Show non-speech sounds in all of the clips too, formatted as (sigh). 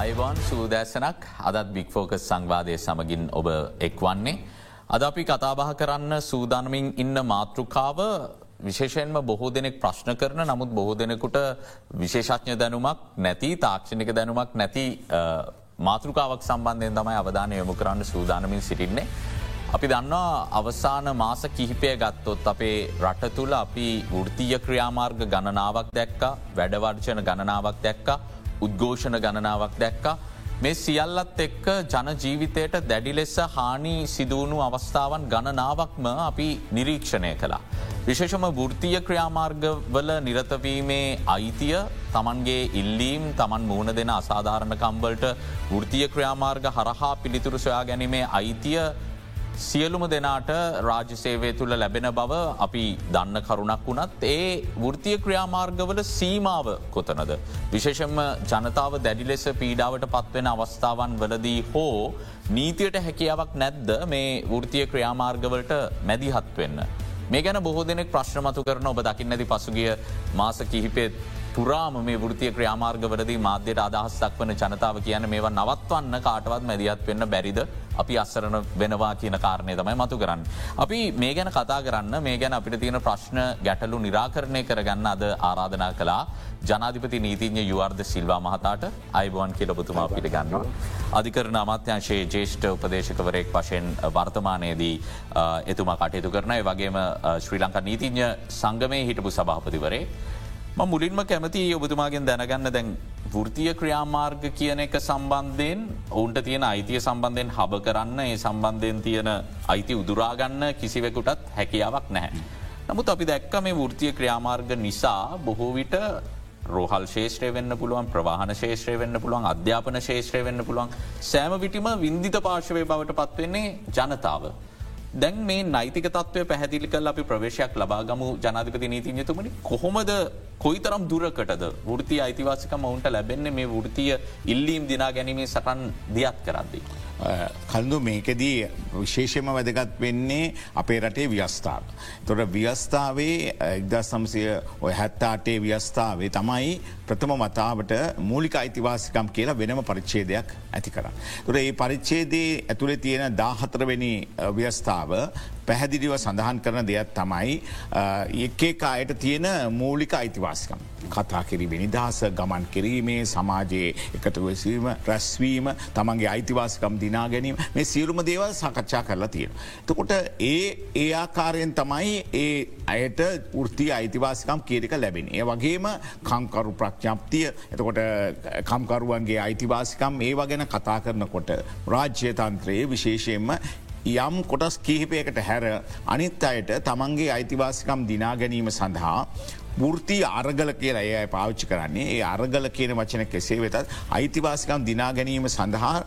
අයිවාන් සූදෑසනක් අදත් බික්‍ෆෝකස් සංවාදය සමගින් ඔබ එක්වන්නේ. අද අපි කතාබහ කරන්න සූදානමින් ඉන්න මාතෘකාව විශේෂයෙන්ම බොහෝ දෙනෙක් ප්‍රශ්න කරන නමුත් බොහෝ දෙනෙකුට විශේෂඥ දැනුමක් නැති තාක්ෂණික දැනුමක් නැති මාතෘකාවක් සම්බන්ධයෙන් තමයි අවධානය යොමු කරන්න සූදානමින් සිටින්නේ. අපි දන්නවා අවසාන මාස කිහිපය ගත්තොත් අපේ රට තුළ අපි වෘතිය ක්‍රියාමාර්ග ගණනාවක් දැක්ක වැඩවර්ජන ගණනාවක් දැක්ක උද්ඝෝෂණ ගණනාවක් දැක්කා. මේ සියල්ලත් එක්ක ජනජීවිතයට දැඩි ලෙස හානි සිදුවුණු අවස්ථාවන් ගණනාවක්ම අපි නිරීක්ෂණය කළා. විශේෂම වෘතිය ක්‍රියාමාර්ගවල නිරතවීමේ අයිතිය තමන්ගේ ඉල්ලීම් තමන් මුහුණ දෙන අසාධාරණකම්වලට වෘතිය ක්‍රියාමාර්ග හරහා පිළිතුරු සොයා ගැනීමේ අයිතිය සියලුම දෙනාට රාජසේවය තුළ ලැබෙන බව අපි දන්න කරුණක් වුණත් ඒ වෘතිය ක්‍රියාමාර්ගවල සීමාව කොතනද. විශේෂම ජනතාව දැඩි ලෙස පීඩාවට පත්වෙන අවස්ථාවන් වලදී හෝ නීතියට හැකියාවක් නැද්ද මේ වෘතිය ක්‍රියාමාර්ගවලට මැදිහත්වෙන්න. මේ ගැන බොහෝ දෙනෙක් ප්‍රශ්නමතු කරන ඔබ දකින්නැති පසුගිය මාස කිහිපෙත් පුරාම මේ වෘතිය ක්‍රියාමාර්ගවලදී මාධ්‍යයට අදහස් දක්වන ජනතාව කියන මේවා නවත්වන්න කාටවත් මැදිහත් වෙන්න බැරිද අපි අස්සරන වෙනවා කියන කාරණය තමයි මතු කරන්න. අපි මේ ගැන කතා කරන්න මේ ගැන අපිට තියෙන ප්‍රශ්න ගැටලු නිරාකරණය කරගන්න අද ආරාධනා කලා ජනාධිපති නීතිඥ යුවර්ද සිල්වා මහතාට අයිබෝන් කියලබතුමා පිළිගන්නවා. අධිකරන අමාත්‍යංශයේ ජේෂ්ඨ උපදේශකවරයෙක් වශයෙන් වර්තමානයේදී එතුමා කටයුතු කරනය වගේම ශ්‍රී ලංකා නීතිඥ සංගමය හිටපු සභාපතිවරේ. මුලින්ම කැමති ඔබතුමාගෙන් දැනගන්න දැන් වෘතිය ක්‍රියාමාර්ග කියන එක සම්බන්ධයෙන් ඔවුන්ට තියෙන අයිතිය සම්බන්ධයෙන් හබ කරන්න ඒ සම්බන්ධයෙන් තියෙන අයිති උදුරාගන්න කිසිවෙකුටත් හැකියාවක් නැහැ. නමුත් අපි දැක්ක මේ වෘතිය ක්‍රියාමාර්ග නිසා බොහෝ විට රෝහල් ශේෂත්‍රය වෙන්න පුළුවන් ප්‍රවාහන ශේෂත්‍රය වෙන්න පුළුවන් අධ්‍යාපන ශේෂත්‍රය වෙන්න පුළුවන් සෑම විටිම වින්දිත පාර්ශවය බවට පත්වෙන්නේ ජනතාව. දැන් මේ නයිතික තත්වය පැහැදිලි කල් අපි ප්‍රවේශයක් ලබාගමු ජනාධිපති නීතිඥතුමනි කොහොමද කොයිතරම් දුරකටද ෘතිය අයිතිවාසික මවුන්ට ලැබෙන්නේ මේ ෘතිය ඉල්ලීම් දිනා ගැනීමේ සටන් දියත් කරද්දී. කල්දු මේකදී විශේෂම වැදගත් වෙන්නේ අපේ රටේ ව්‍යස්ථාව. තොට ව්‍යස්ථාවේ එක්ද සම්සය ඔය හැත්තාටේ ව්‍යස්ථාවේ තමයි ප්‍රථම මතාවට මූලික අයිතිවාසිකම් කියලා වෙනම පරිච්චේදයක් ඇති කර. තුර ඒ පරිච්චේදේ ඇතුළේ තියෙන දාහතරවෙනි ව්‍යස්ථාව පැහැදිලිව සඳහන් කරන දෙයක් තමයි එක්කේ අයට තියෙන මූලික අයිතිවාසිකම්. කතා කිරීම නිදහස ගමන් කිරීමේ සමාජයේ එකතුවසීම රැස්වීම තමන්ගේ අයිතිවාසිකම් දිනා ගැනීම මේ සියලුම දේවල් සකච්ඡා කරලා තියෙන. තකොට ඒ ඒ ආකාරයෙන් තමයි ඒ අයට ෘතිය අයිතිවාසිකම් කියරික ලැබෙන. ඒ වගේම කංකරු ප්‍රඥප්තිය එතකොට කම්කරුවන්ගේ අයිතිවාසිකම් ඒ වගෙන කතා කරනකොට රාජ්‍යතන්ත්‍රයේ විශේෂයෙන්ම යම් කොටස් කිහිපයකට හැර අනිත් අයට තමන්ගේ අයිතිවාසිකම් දිනා ගැනීම සඳහා ෘතිය අරගල කියලා ඒ පාවිච්චි කරන්නේ ඒ අරගල කියන වචන කෙසේ වෙතත් අයිතිවාසිකම් දිනා ගැනීම සඳහා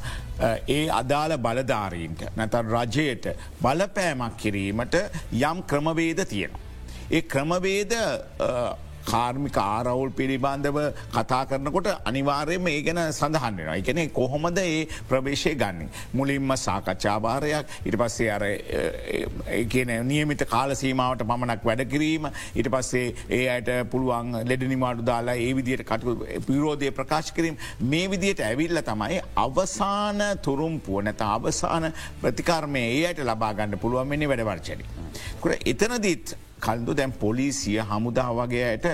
ඒ අදාළ බලධාරීන්ට නැතන් රජයට බලපෑමක් කිරීමට යම් ක්‍රමවේද තියෙන. ඒ ක්‍රමවේද කාර්මික ආරවුල් පිළිබඳව කතා කරනකොට අනිවාර්යම ඒ ගැන සඳහන් වෙන එකන කොහොමද ඒ ප්‍රවේශය ගන්න. මුලින්ම සාකච්ඡාභාරයක් ඉට පස්සේ අර කියන නියමිත කාලසීමාවට පමණක් වැඩකිරීම ඉට පස්සේ ඒ අයට පුළුවන් ලෙඩ නිමාඩු දාලා ඒ විදියට කටු පිරෝධය ප්‍රකාශ කිරීම මේ විදියට ඇවිල්ල තමයි අවසාන තුරුම්පුුව නැත අවසාන ප්‍රතිකර්මය ඒ අයට ලබාගන්න පුළුවන් මෙනි වැඩවර්චනි. එතනදිත් කල්දු දැම් පොලිසිය හමුදා වගේයට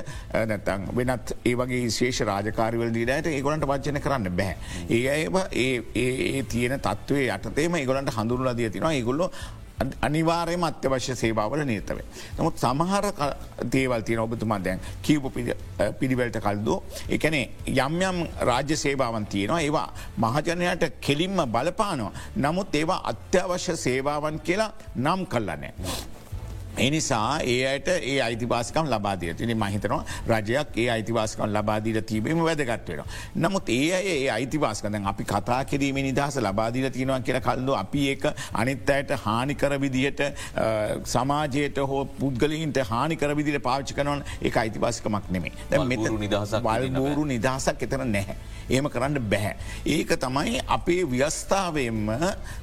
නැතන් වෙනත් ඒවගේ ශේෂ රාජකාරවල දීරයට ඒගොලන්ට වච්චන කරන්න බැහැ. ඒ ඒ තියෙන තත්වේ යටතේම ඒගොලන්ට හඳුරලා දිය තිනවා ඒගොල්ලො අනිවාරයම අත්‍යවශ්‍ය සේවාවල නීතවේ. නමුත් සමහර දේවල් තියන ඔබතුමා දැන් කීප පිළිවලට කල්දෝ එකනේ යම් යම් රාජ්‍ය සේවාවන් තියෙනවා ඒවා මහජනයට කෙලින්ම බලපානවා. නමුත් ඒවා අත්‍යවශ්‍ය සේවාවන් කියලා නම් කල්ලනෑ. එනිසා ඒ අයට ඒ අයිතිවාසකම් ලබාදිය තිනි මහිතනවා රජයක් ඒ අයිතිවාසකම් ලබාදීල තිබීම වැදගත්වෙන. නමුත් ඒ ඒ අයිතිවාස්කදන් අපි කතා කිරීම නිදහස ලබාදීල තියෙනවා කියල කල්ලු අපි ඒක අනිත් අයට හානිකර විදිහට සමාජයට හෝ පුද්ගලින්ට හානිකර විදිට පාච්චි කනවන් ඒ අයිතිවාසිකමක් නෙමේ දැ නිදහස වල්බූරු නිදහසක් එතන නැහැ. ඒම කරන්න බැහැ. ඒක තමයි අපේ ව්‍යස්ථාවයෙන්ම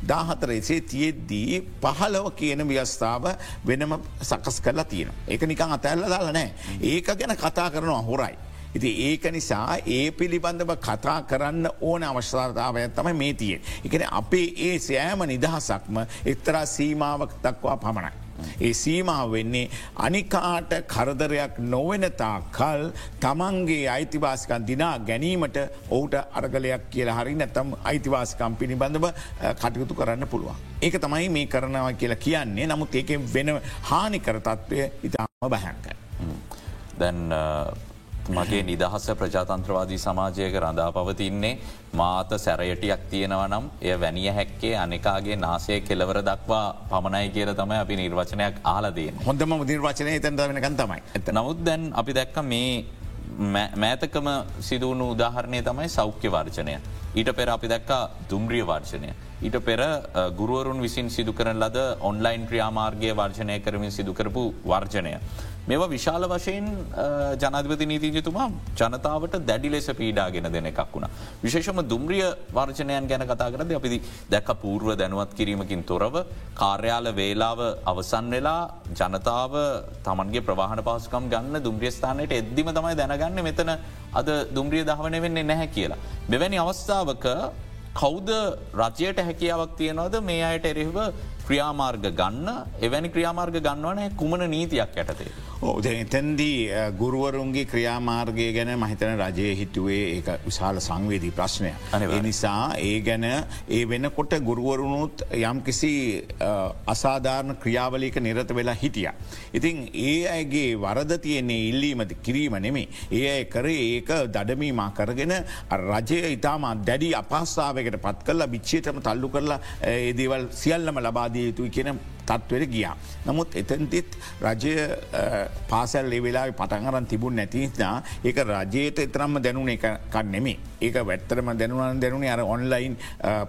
දාහතරේසේ තියෙද්දී පහලව කියන ව්‍යස්ථාව වෙනම සකස් කරලා තියෙන. ඒක නිකං අතැල්ල දාල නෑ. ඒක ගැන කතා කරනවා හොරයි. ඉති ඒක නිසා ඒ පිළිබඳව කතා කරන්න ඕන අවශ්‍යතාවයක් තමයි මේ තියෙන්. එකන අපේ ඒ සෑම නිදහසක්ම එක්තරා සීමාවක් දක්වා පමණයි. ඒ සීමාව වෙන්නේ අනිකාට කරදරයක් නොවෙනතා කල් තමන්ගේ අයිතිවාසිකන් දිනා ගැනීමට ඔහුට අරගලයක් කියලා හරි නැතම් අයිතිවාසිකම් පිළිබඳව කටයුතු කරන්න පුළුවන්. ඒක තමයි මේ කරනවා කියලා කියන්නේ නමුත් ඒක වෙන හානිකර තත්ත්වය ඉතාම බැහැන්ක. දැන් මගේ නිදහස ප්‍රජාතන්ත්‍රවාදී සමාජයක රඳා පවතින්නේ මාත සැරයටියක් තියෙනව නම් එය වැනිය හැක්කේ අනිකාගේ නාසය කෙලවර දක්වා පමණයි කියල තමයි අපි නිර්වචනයක් ආලදේ හොඳම නිර්වචනය තැන්ට වෙනකන් තමයි ඇත නමුත් දැන් අපි දැක්ක මේ මෑතකම සිදුවුණු උදාහරණය තමයි සෞඛ්‍ය වර්ජනය. ඊට පෙර අපි දැක්කා දුම්රිය වර්ජනය. ඊට පෙර ගුරුවරුන් විසින් සිදු කරන ලද ඔන්ලයින් ක්‍රියාමාර්ගය වර්ජනය කරමින් සිදුකරපු වර්ජනය. මෙවා විශාල වශයෙන් ජනධපති නීතිජතුමා ජනතාවට දැඩි ලෙස පීඩාගෙන දෙන එකක් වුණ. විශේෂම දුම්රිය වර්ජනයන් ගැන කතා කරද අපිදි දැක්ක පූර්ව දැනුවත් කිරීමකින් තොරව කාර්යාල වේලාව අවසන් වෙලා ජනතාව තමන්ගේ ප්‍රවාහන පාසකම් ගන්න දුම්රියස්ථානයට එද්දිම තමයි දැනගන්න මෙතන අද දුම්රිය දහවන වෙන්නේ නැහැ කියලා. මෙවැනි අවස්ථාවක කෞද රජයට හැකියාවක් තියෙනවද මේ අයට එරෙහිව ක්‍රියාමාර්ග ගන්න එවැනි ක්‍රියාමාර්ග ගන්නවන කුමන නීතියක් යටතේ. එතැන්දී ගුරුවරුන්ගේ ක්‍රියාමාර්ගය ගැන මහිතන රජය හිතුවේ ඒ විශාල සංවේදී ප්‍රශ්නය. නිසා ඒ ගැන ඒ වෙනකොට ගුරුවරුණුත් යම් කිසි අසාධාරණ ක්‍රියාවලික නිරත වෙලා හිටිය. ඉතින් ඒ අයගේ වරද තියන්නේ ඉල්ලීමද කිරීම නෙමේ. ඒ අය කරේ ඒක දඩමීමා කරගෙන රජය ඉතාම දැඩි අපස්සාාවකට පත් කරලා විච්චේටම තල්ලු කරලා ඒදේවල් සියල්ලම ලබාදිය යුතුයි කියන තත්වට ගියා. නමුත් එතැන්තිත් රජය පාසල් වෙලා පටන්ගරන් තිබුණ නැතිනා ඒක රජයට එතරම්ම දැනුන එකකන් නෙමේ ඒක වැත්තරම දැනුවන් දැනුනේ අර ඔන්ලයින්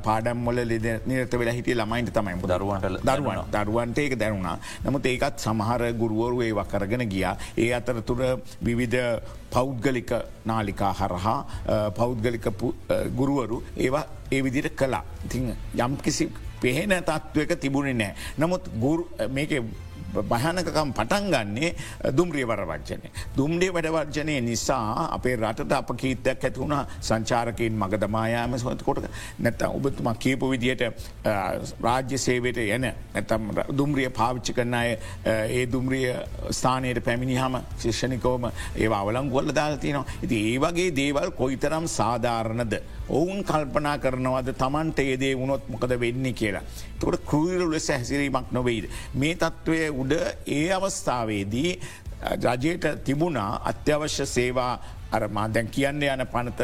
පාඩම්මොල ලෙද නිරත වෙලා හිටිය ළමයින්ට තමයි දරුවන්ට දරුවන් දරුවන්ට ඒක දැනුණා. නමුත් ඒකත් සමහර ගුරුවරු ඒ වකරගෙන ගියා. ඒ අතර තුර විවිධ පෞද්ගලික නාලිකා හරහා පෞද්ගලික ගුරුවරු ඒවා ඒ විදිට කලා. ඉතිං යම් කිසි පෙහෙන තත්ත්වක තිබුණේ නෑ. නමුත් මේක භයනකකම් පටන් ගන්නේ දුම්රියවර වර්ජනය. දුම්ඩේ වැඩවර්ජනය නිසා අපේ රටට අප කීතයක් ඇතිවුණ සංචාරකයෙන් මග දමායාම සොතකොට නැත ඔබතුමා කීපු විදියට රාජ්‍ය සේවයට යන නැතම් දුම්රිය පාවිච්චි කරන අය ඒ දුම්රිය ස්ථානයට පැමිණිහම ශිෂණිකෝම ඒ අවලං ගොල්ල දාල්තිනවා. ඉති ඒ වගේ දේවල් කොයිතරම් සාධාරණද. ඔවුන් කල්පනා කරනවද තමන්ට ඒදේ වුණොත් මොකද වෙන්නේ කියලා. තොට කෘීරු ලෙස හැසිරීමක් නොවෙයිද. මේ තත්ත්වය උඩ ඒ අවස්ථාවේදී රජයට තිබුණා අත්‍යවශ්‍ය සේවා අර මාදැන් කියන්න යන පනත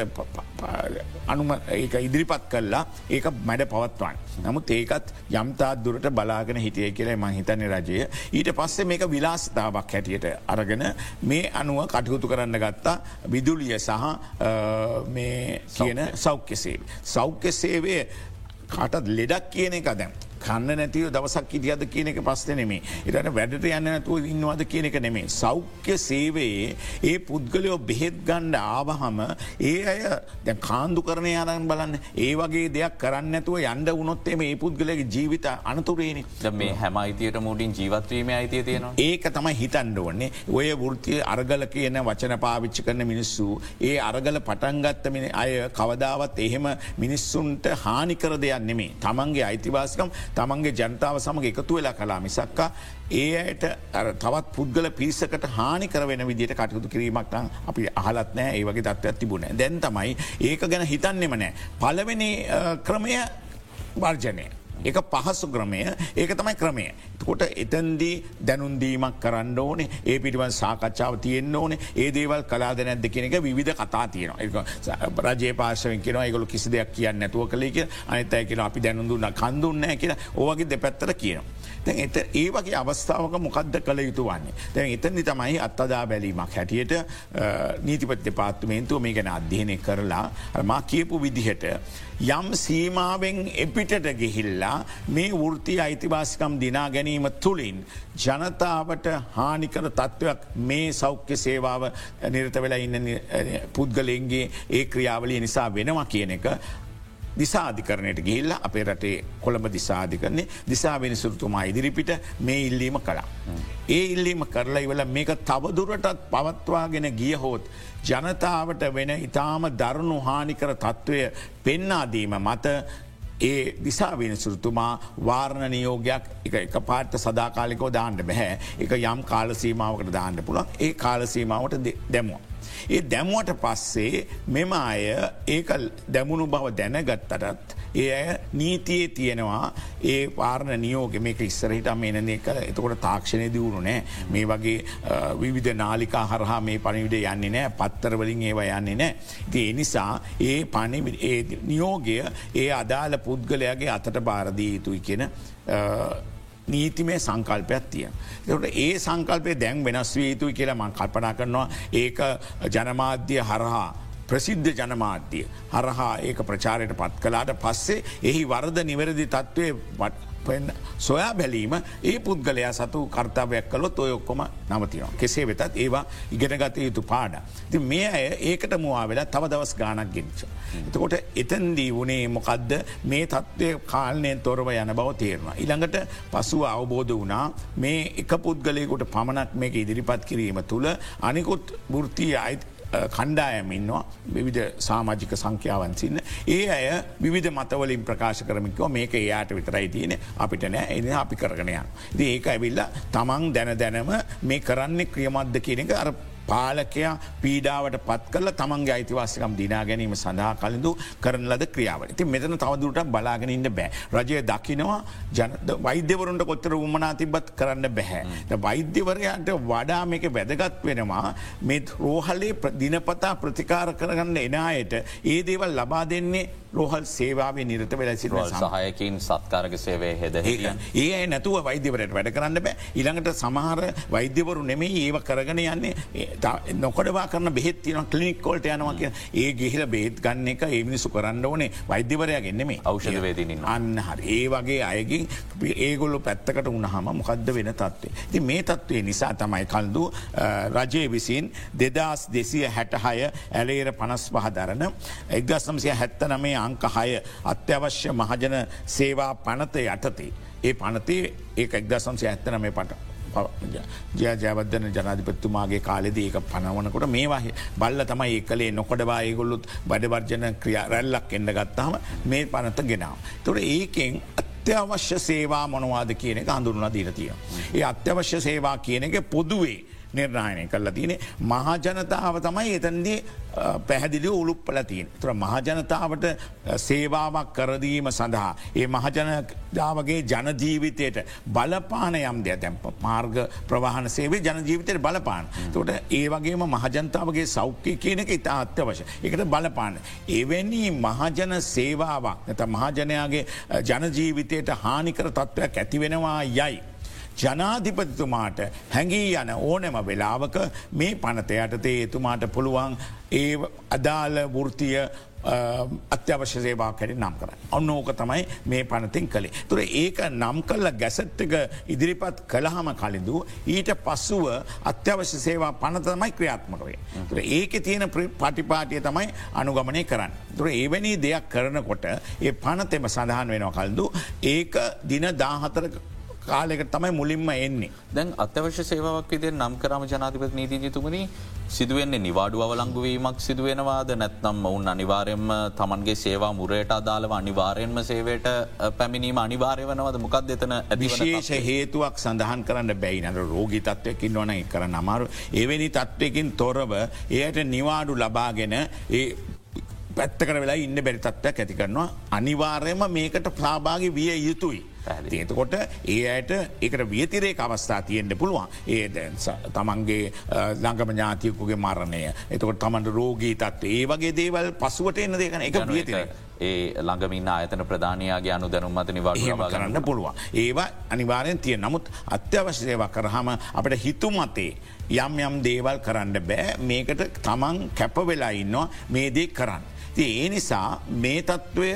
අනුම ඒක ඉදිරිපත් කල්ලා ඒක මැඩ පවත්වන්. නමුත් ඒකත් යම්තාත් දුරට බලාගෙන හිටිය කියල ම හිතන්නේ රජය. ඊට පස්සේ මේක විලාස්ථාවක් හැටියට අරගෙන මේ අනුව කටයුතු කරන්න ගත්තා විදුලිය සහ කියන සෞඛ්‍ය සේව. සෞඛ්‍ය සේවය කාටත් ලෙඩක් කියන එක දැම්. කන්න නැතිව දවසක් ඉටියද කියන එක පස්ස නෙමේ එරට වැඩට යන්න නැතුව ඉන්නවාද කියන එක නෙමේ. සෞඛ්‍ය සේවයේ ඒ පුද්ගලයෝ බෙහෙත් ගණ්ඩ ආවහම ඒ අය දැ කාන්දු කරණය අරන් බලන්න. ඒ වගේ දෙයක් කරන්න ඇතුව යන්ඩ උනොත්තේම ඒ පුද්ගලගේ ජීවිත අනතුරේන. මේ හැම අයිතියට මුටින් ජීවත්වීම අයිතිය තියෙනවා ඒක තමයි හිතන්ඩ වන්නේ ඔය වෘතිය අරගල කියන වචන පාවිච්චි කරන මිනිස්සු ඒ අරගල පටන්ගත්තම අය කවදාවත් එහෙම මිනිස්සුන්ට හානිකර දෙයක් නෙමේ තමන්ගේ අයිතිවාසිකම් තමන්ගේ ජනතාව සමඟ එකතු වෙලා කලා මිසක්කා ඒ අයට තවත් පුද්ගල පිරිසකට හානි කරවෙන විදිට කටයුතු කිරීමක්නම් අපි අහලත් නෑ ඒ වගේ තත්ත්වයක් තිබුණ දැන් තමයි ඒක ගැන හිතන්නෙම නෑ. පලවෙනි ක්‍රමය වර්ජනය. එක පහසු ක්‍රමය ඒක තමයි ක්‍රමය. කොට එතන්දී දැනුන්දීමක් කරන්න ඕනේ ඒ පිටිවන් සාකච්ඡාව තියෙන්න්න ඕනේ ඒ දේවල් කලාද නැද්ද කියන එක විධ කතා තියෙනවා රජේ පාශවෙන් කියෙන ඒගොලු කිසි දෙයක් කියන්න නැතුව කළේක අනිතය කියෙන අපි දැනුදුන්න කන්දුන්නෑ කියලා ඕවගේ දෙපැත්තර කියනවා. තැන් එත ඒ වගේ අවස්ථාවක මොකක්ද කළ යුතු වන්නේ. දැන් එතනි තමයි අත්තදා බැලීමක් හැටියට නීතිපත්‍ය පාත්තුමේන්තුව මේ ගැන අධ්‍යයනය කරලා මා කියපු විදිහට යම් සීමාවෙන් එපිටට ගිහිල්ලා මේ වෘතිය අයිතිවාසිකම් දිනා ගැනීම තුළින් ජනතාවට හානිකර තත්ත්වයක් මේ සෞඛ්‍ය සේවාව නිරත වෙලා ඉන්න පුද්ගලයන්ගේ ඒ ක්‍රියාවලිය නිසා වෙනවා කියන එක දිසාධිකරණයට ගිල්ල අපේ රටේ කොළඹ දිසාධිකරන්නේ දිසාවෙන සුරතුමා ඉදිරිපිට මේ ඉල්ලීම කලා. ඒ ඉල්ලීම කරලා ඉවල මේක තවදුරටත් පවත්වාගෙන ගිය හෝත්. ජනතාවට වෙන ඉතාම දරුණු හානිකර තත්ත්වය පෙන්නාදීම මත ඒ දිසා වෙනසුරතුමා වාර්ණ නියෝගයක් එක එක පාට සදාකාලිකෝ දාන්නට බැහැ එක යම් කාලසීමාවකට දාන්න පුළන් ඒ කාලසීමාවට දැමුව. ඒ දැමුවට පස්සේ මෙම අය ඒක දැමුණු බව දැනගත්තටත් ඒ අය නීතියේ තියෙනවා. ඒ පාරණ නියෝග මේක ඉස්සරහිට මේනද කළ එතකොට තාක්ෂණය දියුණු නෑ. මේ වගේ විවිධ නාලිකා හරහා මේ පණිවිඩ යන්නේ නෑ. පත්තරවලින් ඒවා යන්නේ නෑ. ති එනිසා ඒ පණි නියෝගය ඒ අදාළ පුද්ගලයාගේ අතට භාරදී යුතුයි කියෙන නීතිමේ සංකල්පයක් තිය. එට ඒ සංකල්පය දැන් වෙනස් වී යුතුයි කියලා මං කල්පනා කරනවා ඒක ජනමාධ්‍ය හරහා ප්‍රසිද්ධ ජනමාධ්‍යය හරහා ඒක ප්‍රචාරයට පත් කලාට පස්සේ එහි වරද නිවැරදි තත්ත්වය සොයා බැලීම ඒ පුද්ගලයා සතු කර්තාවයක් කලොත් ඔය ඔක්කොම නමතිනවා. කෙසේ වෙතත් ඒවා ඉගෙනගත යුතු පාඩ. ති මේ අය ඒකට මවා වෙලා තව දවස් ගානක් ගෙනච. එතකොට එතන්දී වනේ මොකක්ද මේ තත්ත්වය කාලනයෙන් තොරව යන බව තේරවා. ඉළඟට පසුව අවබෝධ වනා මේ එක පුද්ගලයකුට පමණක් මේක ඉදිරිපත් කිරීම තුළ අනිකුත් ෘතිය අයිත් කණ්ඩායමින්නවා විවිධ සාමාජික සංඛ්‍යාවන් සින්න. ඒ අය විධ මතවලින් ප්‍රකාශ කරමිකව මේක එයාට විතරයි තියෙන අපිට නෑ එ අපි කරගනයන්. ද ඒක ඇවිල්ල තමන් දැන දැනම මේ කරන්නේ ක්‍රියමද්ද කියන එක අර පාලකයා පීඩාවට පත් කල තමන්ගේ අයිතිවාසිකම් දිනා ගැනීම සඳහා කලඳු කරන ලද ක්‍රියාව ති මෙතන තවදුරට බලාගෙනන්න බෑ රජය දකිනවා වෛද්‍යවරුන්ට කොත්තර උමනා තිබත් කරන්න බැහැ. වෛද්‍යවරයාට වඩා මේක වැදගත් වෙනවා මේ රෝහලේ දිනපතා ප්‍රතිකාර කරගන්න එනායට ඒ දේවල් ලබා දෙන්නේ රෝහල් සේවාවේ නිරත වෙලසි සහයකින් සත්කාරක සේවය හෙද ඒ නැතුව වෛද්‍යවරයට වැඩ කරන්න බෑ. ඉළඟට සමහර වෛද්‍යවරු නෙමේ ඒව කරගෙන යන්නේ. නොකඩවා කරන බෙත් තින කලිනික්කොල්ට යනවා කිය ඒ ගිහිල බේත් ගන්න එක ඒ මිනිසු කරන්න ඕනේ වෛද්‍යවරයා ගෙන්නෙමේ අවෂධ වේදන අන්න හරි. ඒ වගේ අයගින් ඒගොල්ලු පැත්තකට උනහම මොකක්ද වෙන තත්වේ. ති මේ තත්වේ නිසා තමයි කල්දු රජය විසින් දෙදස් දෙසිය හැටහය ඇලේර පනස් පහදරන එක්දස්නම්සිය හැත්ත නමේ අංක හය අත්‍යවශ්‍ය මහජන සේවා පනත යටතේ. ඒ පනතේ ඒ එක්දසම්සය ඇත්තන මේ පට ජයජයවදන ජනාධිපත්තුමාගේ කාලෙද ඒක පනවනකොට මේවා බල්ල තමයි ඒ කළේ නොකොඩවා ඒගොල්ලුත් බඩවර්ජන ක්‍රියා රැල්ලක් එන්න ගත්තාම මේ පනත ගෙනාව. තොට ඒකෙන් අත්‍යවශ්‍ය සේවා මොනවාද කියන එක හඳුරුණ දීරතිය. ඒ අත්‍යවශ්‍ය සේවා කියන එක පොදුවේ. නිර්ණයනය කරලා තියනෙ මහජනතාව තමයි එතන්දී පැහැදිලි උළුප්පල තියෙන්. තුර මහජනතාවට සේවාවක් කරදීම සඳහා. ඒ මහජනදාවගේ ජනජීවිතයට බලපාන යම් දෙය තැම්ප මාර්ග ප්‍රවාහන සේවේ ජනජීවිතයට බලපාන. තොට ඒ වගේම මහජනතාවගේ සෞඛ්‍ය කියන එක ඉතා අත්‍යවශ. එකට බලපාන. එවැනි මහජන සේවාවක් නැත මහජනයාගේ ජනජීවිතයට හානිකර තත්ත්වයක් ඇතිවෙනවා යයි. ජනාධිපතිතුමාට හැඟී යන ඕනෑම වෙලාවක මේ පනතයටතේ එතුමාට පුළුවන් ඒ අදාළ වෘතිය අත්‍යවශ්‍ය සේවා කැරි නම් කර. ඔන්න ඕක තමයි මේ පනතින් කළේ. තුර ඒක නම් කල්ල ගැසට්ක ඉදිරිපත් කළහම කලින්දු ඊට පස්සුව අත්‍යවශ්‍ය සේවා පනතමයි ක්‍රියාත්මකවේ. තුර ඒක තියෙන පටිපාටිය තමයි අනුගමනය කරන්න. තුර ඒවැනි දෙයක් කරනකොට ඒ පනතෙම සඳහන් වෙනවා කල්දු ඒක දින දාහතර කාලෙකට තමයි මුලින්ම එන්නේ. දැන් අත්‍යවශ්‍ය සේවාවක් විදේ නම් කරම ජනාතිපත නීතිජතුමනි සිදුවෙන්නේ නිවාඩු අවලංගුවීමක් සිදුවෙනවාද? නැත්නම් ඔවුන් අනිවාරයෙන්ම තමන්ගේ සේවා මුරයට අදාළව අනිවාරයෙන්ම සේවයට පැමිණීම අනිවාරය වනවද? මොකක් දෙතන විශේෂ හේතුවක් සඳහන් කරන්න බැයිනට රෝගී තත්වයකින් වන කරන අමාරු එවැනි තත්වයකින් තොරව එයට නිවාඩු ලබාගෙන පැත්තකර වෙලා ඉන්න බැරි තත්වයක් ඇති කරනවා. අනිවාර්යම මේකට ප්‍රාභාගි විය යුතුයි. ඒතකොට ඒ අයට ඒකට වියතිරේ අවස්ථා තියෙන්ට පුළුවන්. ඒ තමන්ගේ ළඟම ඥාතියකුගේ මරණය. එතකොට තමන්ට රෝගී තත්ව ඒ වගේ දේවල් පසුවට එන්න දෙකන එක වියතිර. ඒ ළඟමින් ආයතන ප්‍රධානයාගේ අනු දැනුම්මත නිවා කරන්න පුළුවන්. ඒවා අනිවාරයෙන් තිය නමුත් අත්‍යවශ්‍ය සේවා කරහම අපට හිතුමතේ යම් යම් දේවල් කරන්න බෑ. මේකට තමන් කැපවෙලා ඉන්නවා. මේදේ කරන්න. ඒ නිසා මේ තත්ත්වය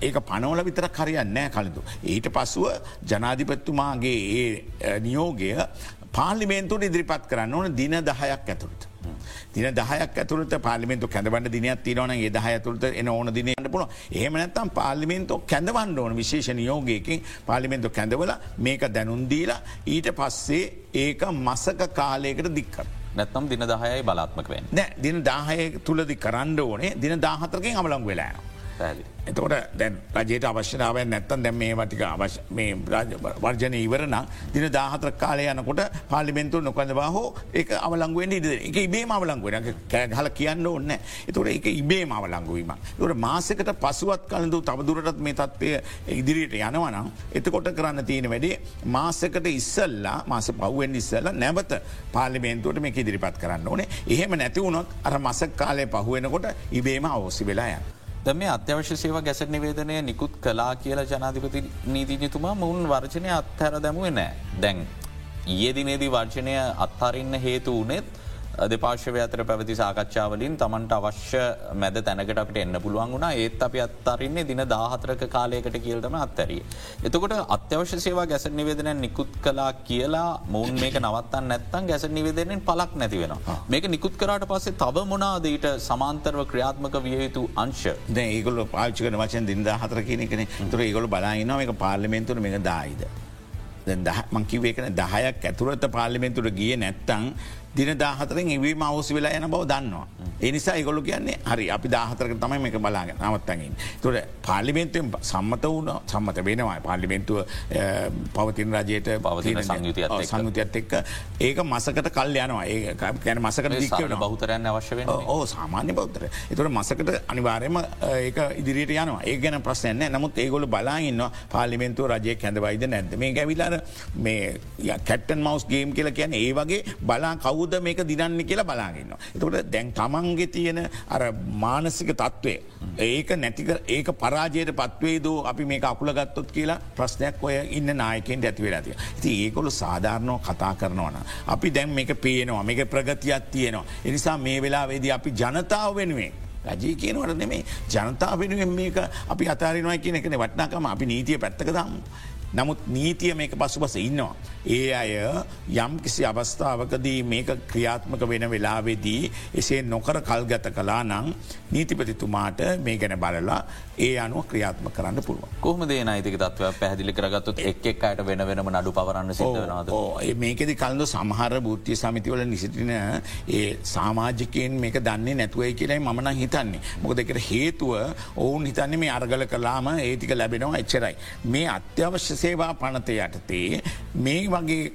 ඒක පනවල විතර කරයන්න නෑ කලඳු. ඊට පසුව ජනාධිපත්තුමාගේ ඒ නියෝගය පාලිමේන්තුට ඉදිරිපත් කරන්න ඕන දින දහයක් ඇතුළට. දින දහයක් ඇතුළට පාලිමෙන්තු කැඳවන්න දිනයක් තිනවන ඒ දහ ඇතුළට එන ඕන දිනයට පුළ ඒමනත්තම් පාලිමෙන්තෝ කැඳවන්න ඕන විශේෂ නියෝගයකින් පාලිමෙන්තු කැඳවල මේක දැනුන්දීලා ඊට පස්සේ ඒක මසක කාලයකට දික්කර. නැත්නම් දින දහයයි බලාත්මක වෙන් නෑ දින දාහය තුළදි කරන්න ඕනේ දින දාහතරකින් අමලං වෙලා. පැදි. එතකොට දැන් රජයට අවශ්‍යනාවෙන් නැත්තන් දැම් මේ වටික අවශ මේ වර්ජනය ඉවරන දින දාහතර කාලය යනකොට පාලිමෙන්තුර නොකඳ හෝ ඒ අවලංගුවෙන් ඉද එක ඉබේ අවලංගුවෙන කෑහල කියන්න ඕන්න එතොට එක ඉබේ අවලංගුවීම තොට මාසකට පසුවත් කලඳු තවදුරටත් මේ තත්වය ඉදිරියට යනවනම් එතකොට කරන්න තියෙන වැඩේ මාසකට ඉස්සල්ලා මාස පව්ුවෙන් ඉස්සල්ල නැවත පාලිමේන්තුවට මේ ඉදිරිපත් කරන්න ඕනේ. එහෙම නැතිවුණොත් අර මසක් කාලය පහුවෙනකොට ඉබේම අවස්සි වෙලායන්. ද මේ අත්‍යවශ්‍ය සේව ගැසට නිවේදනය නිකුත් කලා කියලා ජනාධිපති නීතිජතුමා මුන් වර්ජනය අත්හැර දැමුවේ නෑ දැන්. ඒ දිනේදී වර්ජනය අත්හරන්න හේතු වනෙත් දෙපාර්ශවය අතර පැවති සාකච්ඡාවලින් තමන්ට අවශ්‍ය මැද තැනකට අපට එන්න පුළුවන් වුණා ඒත් අපි අත්තරන්නේ දින දාහතරක කාලයකට කියල්ටම අත්තැරිය. එතකොට අත්‍යවශ්‍ය සේවා ගැස නිවේදන නිකුත් කලා කියලා මුන් මේක නවත්තන්න නැත්තන් ගැස නිවේදනෙන් පලක් නැති වෙන. මේක නිකුත් කරට පස්සේ තව මොනාදීට සමාන්තරව ක්‍රියාත්මක විය යුතු අංශ. ඒගොල පාච්චකන වචන් දින්ද හතර කියනෙන තුර ඒගොල බලායිනවා එක පාර්ලිමෙන්තුර මේ දායිද. මංකිවේකන දහයක් ඇතුරත පාලිමෙන්තුර ගිය නැත්තං දින දාහතරෙන් එවීම අවසි වෙලා යන බව දන්නවා. එනිසා ඉගොලු කියන්නේ හරි අපි දාහතරක තමයි මේක බලාගෙන නවත්තගින්. තුොට පාලිමෙන්තුවෙන් සම්මත වුණ සම්මත වෙනවා. පාලිමෙන්තුව පවතින රජයට පවතින සංයුතියත් එක්ක. ඒක මසකට කල් යනවා. ඒ කැන මසකට දික්කවන බෞතරයන්න අවශ්‍ය වෙන ඕ සාමාන්‍ය බෞතර එතුට මසකට අනිවාරයම ඒක ඉදිරියට යනවා. ඒ ගැන ප්‍රශ්නයන්න නමුත් ඒගොල බලාඉන්න පාලිමෙන්තුව රජය කැඳවයිද නැද මේ ගැවිලාර මේ කැටන් මවස් ගේම් කියල කියන ඒ වගේ බලා කවුද මේක දිනන්න කියලා බලාගන්න. එතකට දැන් තමන්ගේ තියෙන අර මානසික තත්ත්වය. ඒක නැතික ඒක පරාජයට පත්වේදෝ අපි මේ අකුල ගත්තොත් කියලා ප්‍රශ්නයක් ඔය ඉන්න නායකෙන් ඇතිවෙලාතිය. ති ඒකොළු සාධාරණව කතා කරනවන. අපි දැන් මේක පේනවා මේක ප්‍රගතියක් තියෙනවා. එනිසා මේ වෙලාවේදී අපි ජනතාව වෙනුවෙන්. රජී කියනවට නෙමේ ජනතා වෙනුවෙන් මේක අපි අතාරනවා කියන එකන වටනාකම අපි නීතිය පැත්තක දම්මු. නමුත් නීතිය මේක පසුපස ඉන්නවා. ඒ අය යම් කිසි අවස්ථාවකදී මේක ක්‍රියාත්මක වෙන වෙලාවෙදී එසේ නොකර කල්ගත කලා නං නීතිපතිතුමාට මේ ගැන බලලා ඒ අනුව ක්‍රියාත්ම කරන්න පුළුව. කොහම දේ නයිතික තත්ව පැදිලි කරගත්තුත් එක් එක්කට වෙන වෙනම නඩු පවරන්න සිදනද. මේකෙද කල්ද සමහර භෘතිය සමිතිවල නිසිටින ඒ සාමාජිකයෙන් මේක දන්නේ නැතුවයි කියලයි මන හිතන්නේ. මොක දෙකට හේතුව ඔවුන් හිතන්නේ මේ අර්ගල කලාම ඒතික ලැබෙනවා එච්චරයි. මේ අත්‍යවශ්‍ය සේවා පනත යටතේ මේ වගේ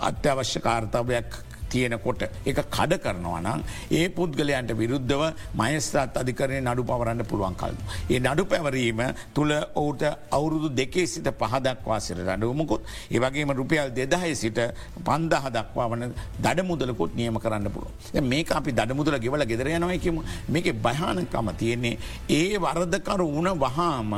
අත්‍යවශ්‍ය කාර්තාවයක් තියෙනකොට එක කඩ කරනවා නම් ඒ පුද්ගලයන්ට විරුද්ධව මයස්ත්‍රත් අධිකරය නඩු පවරන්න පුළුවන් කල්ු. ඒ නඩු පැවරීම තුළ ඔවුට අවුරුදු දෙකේ සිට පහදක්වා සිර රඩුවමකුත් ඒවගේම රුපියල් දෙදහය සිට පන්දහ දක්වා වන දඩ මුදලකුත් නියම කරන්න පුළුව. මේක අපි දඩ මුදල ගෙවල ගෙදර යනවයකම මේක භයානකම තියෙන්නේ ඒ වරදකරු වුණ වහාම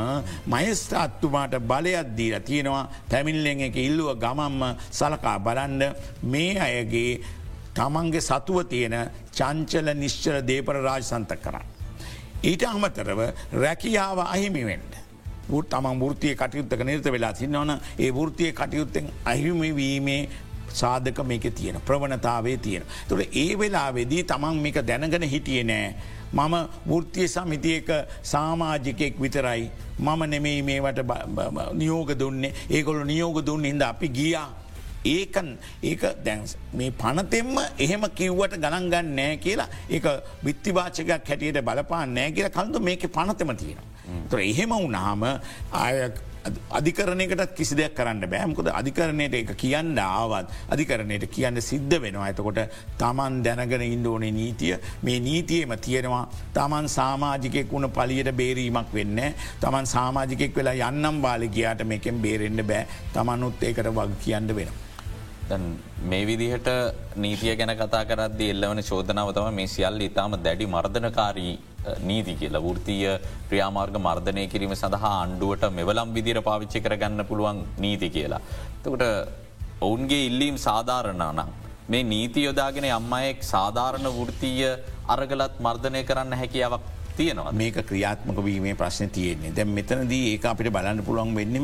මයස්ථාත්තුමාට බලයක් දීර තියෙනවා පැමිල්ලෙන් එක ඉල්ලුව ගමම්ම සලකා බලන්ඩ මේ අයගේ තමන්ගේ සතුව තියෙන චංචල නිශ්චල දේපර රාජ සන්තක කරන්න. ඊට අමතරව රැකියාව අහිමිවෙන්ට. ුත් තමන් ෘතිය කටයුත්තක නිර්ත වෙලා සින්නවන ඒ ෘතිය කටයුත්තෙන් අහිමිවීමේ සාධක මේක තියෙන ප්‍රවණතාවේ තියෙන. තුළ ඒ වෙලා වෙදී තමන් මේක දැනගෙන හිටිය නෑ. මම ෘතිය සමිතියක සාමාජිකෙක් විතරයි මම නෙමෙයි මේවට නියෝග දුන්නේ ඒකොළු නියෝග දුන්න හිද අපි ගියා. ඒකන් ඒක දැන්ස් මේ පනතෙම එහෙම කිව්වට ගණන්ගන්න නෑ කියලා ඒ විත්තිවාචකයක් හැටියට බලපාන නෑ කියලා කල්තු මේක පනතම තියෙන. තොර එහෙම වුනාම ආය අධිකරණයකට කිසි දෙයක් කරන්න බෑමකොද අධිකරණයට එක කියන්න ආවත් අධිකරණයට කියන්න සිද්ධ වෙනවා. ඇතකොට තමන් දැනගෙන ඉන්ඩෝනේ නීතිය. මේ නීතියම තියෙනවා. තමන් සාමාජිකෙක් වුණ පලියට බේරීමක් වෙන්න තමන් සාමාජිකෙක් වෙලා යන්නම් බාලිකයාට මේකෙන් බේරෙන්න්න බෑ. තමනුත් ඒකට වග කියන්න වෙනවා. මේ විදිහට නීතිය ගැන කතා කරද එල්ලවන චෝදනාව තම මේ සියල්ල ඉතාම දැඩි මර්ධනකාරී නීති කියලා වෘතිය ක්‍රියාමාර්ග මර්ධනය කිරීම සඳහා අන්ඩුවට මෙවලම් විදිර පාවිච්චි කරගන්න පුළුවන් නීති කියලා. තකට ඔවුන්ගේ ඉල්ලීම් සාධාරණනම්. මේ නීති යොදාගෙන අම්මයෙක් සාධාරණ වෘතිය අරගලත් මර්ධනය කරන්න හැකියාවක් තියෙනවා මේක ක්‍රියාත්මක වීමේ ප්‍රශ්න තියෙන්නේ. දැ මෙතනදී ඒ අපිට බලන්න පුළුවන් වෙන්න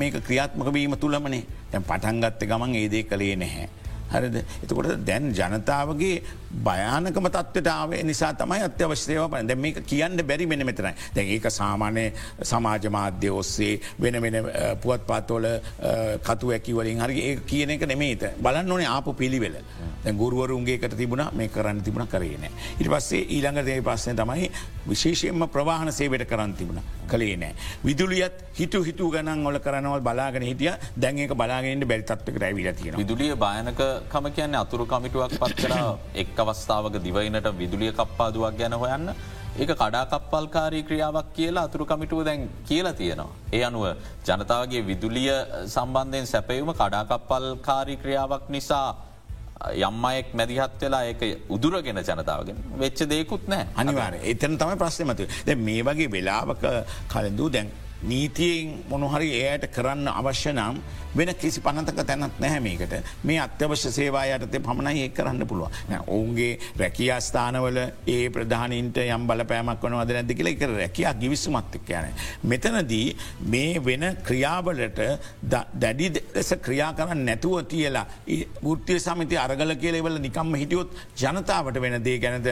මේක ක්‍රියාත්මක වීම තුළමනේ. දැ පටන්ගත්ත ගමන් ඒදේ කළේ නැහැ. හරිද? එතකොට දැන් ජනතාවගේ භයානකම තත්වටාවේ නිසා තමයි අත්‍යවශ්‍යයව ප දැ මේක කියන්න බැරි මෙන මෙතරයි දැ ඒක සාමානය සමාජ මාධ්‍ය ඔස්සේ වෙන වෙන පුවත් පාත්වල කතු ඇකිවලින් හරි ඒ කියන එක නෙමේත බලන්න ඕනේ ආපු පිළිවෙල. ගුරුවරුන්ගේකට තිබුණ මේ කරන්න තිබුණ කරේන. ඉට පස්සේ ඊළඟ දේ පස්සන තමයි විශේෂයෙන්ම ප්‍රවාහන සේවට කරන්න තිබුණ. කළේ නෑ. විදුලියත් හිතු හිතු ගනන් ඔල කරනවල් බලාගෙන හිටිය. දැන්ඒක බලාගෙන්ට බැරිතත්වක රැවිල තියෙන. විදුලිය භයනක කම කියන්නේ අතුරු කමිටුවක් පත් කර (coughs) එක් අවස්ථාවක දිවයිනට විදුලිය කප්පාදුවක් ගැන හොයන්න. ඒක කඩාකප්පල්කාරී ක්‍රියාවක් කියලා අතුරු කමිටුව දැන් කියලා තියෙනවා. ඒ අනුව ජනතාවගේ විදුලිය සම්බන්ධයෙන් සැපයුම කඩාකප්පල්කාරී ක්‍රියාවක් නිසා යම්මයෙක් මැදිහත් වෙලා ඒක උදුරගෙන ජනතාවගෙන වෙච්ච දෙකුත් නෑ අනිවාර එතන තම ප්‍රශ්නමතු ද මේ වගේ වෙලාවක කලදූ දැන් නීතියෙන් මොනොහරි එයට කරන්න අවශ්‍ය නම් වෙන කිසි පනතක තැනත් නැහැමේකට මේ අත්‍යවශ්‍ය සේවා යටතේ පමණයි ඒ කරන්න පුළුව. ඔවුන්ගේ රැකියස්ථානවල ඒ ප්‍රධානීන්ට යම් බලපෑමක් වනවද නැති කියල එක රැකයා ගිවිස්සුමත්තික යන. මෙතනදී මේ වෙන ක්‍රියාවලට දැඩි ලෙස ක්‍රියා කරන්න නැතුව තියලා ෘත්තිය සමිති අරගල කියලෙවල නිකම්ම හිටියොත් ජනතාවට වෙන දේ ගැනද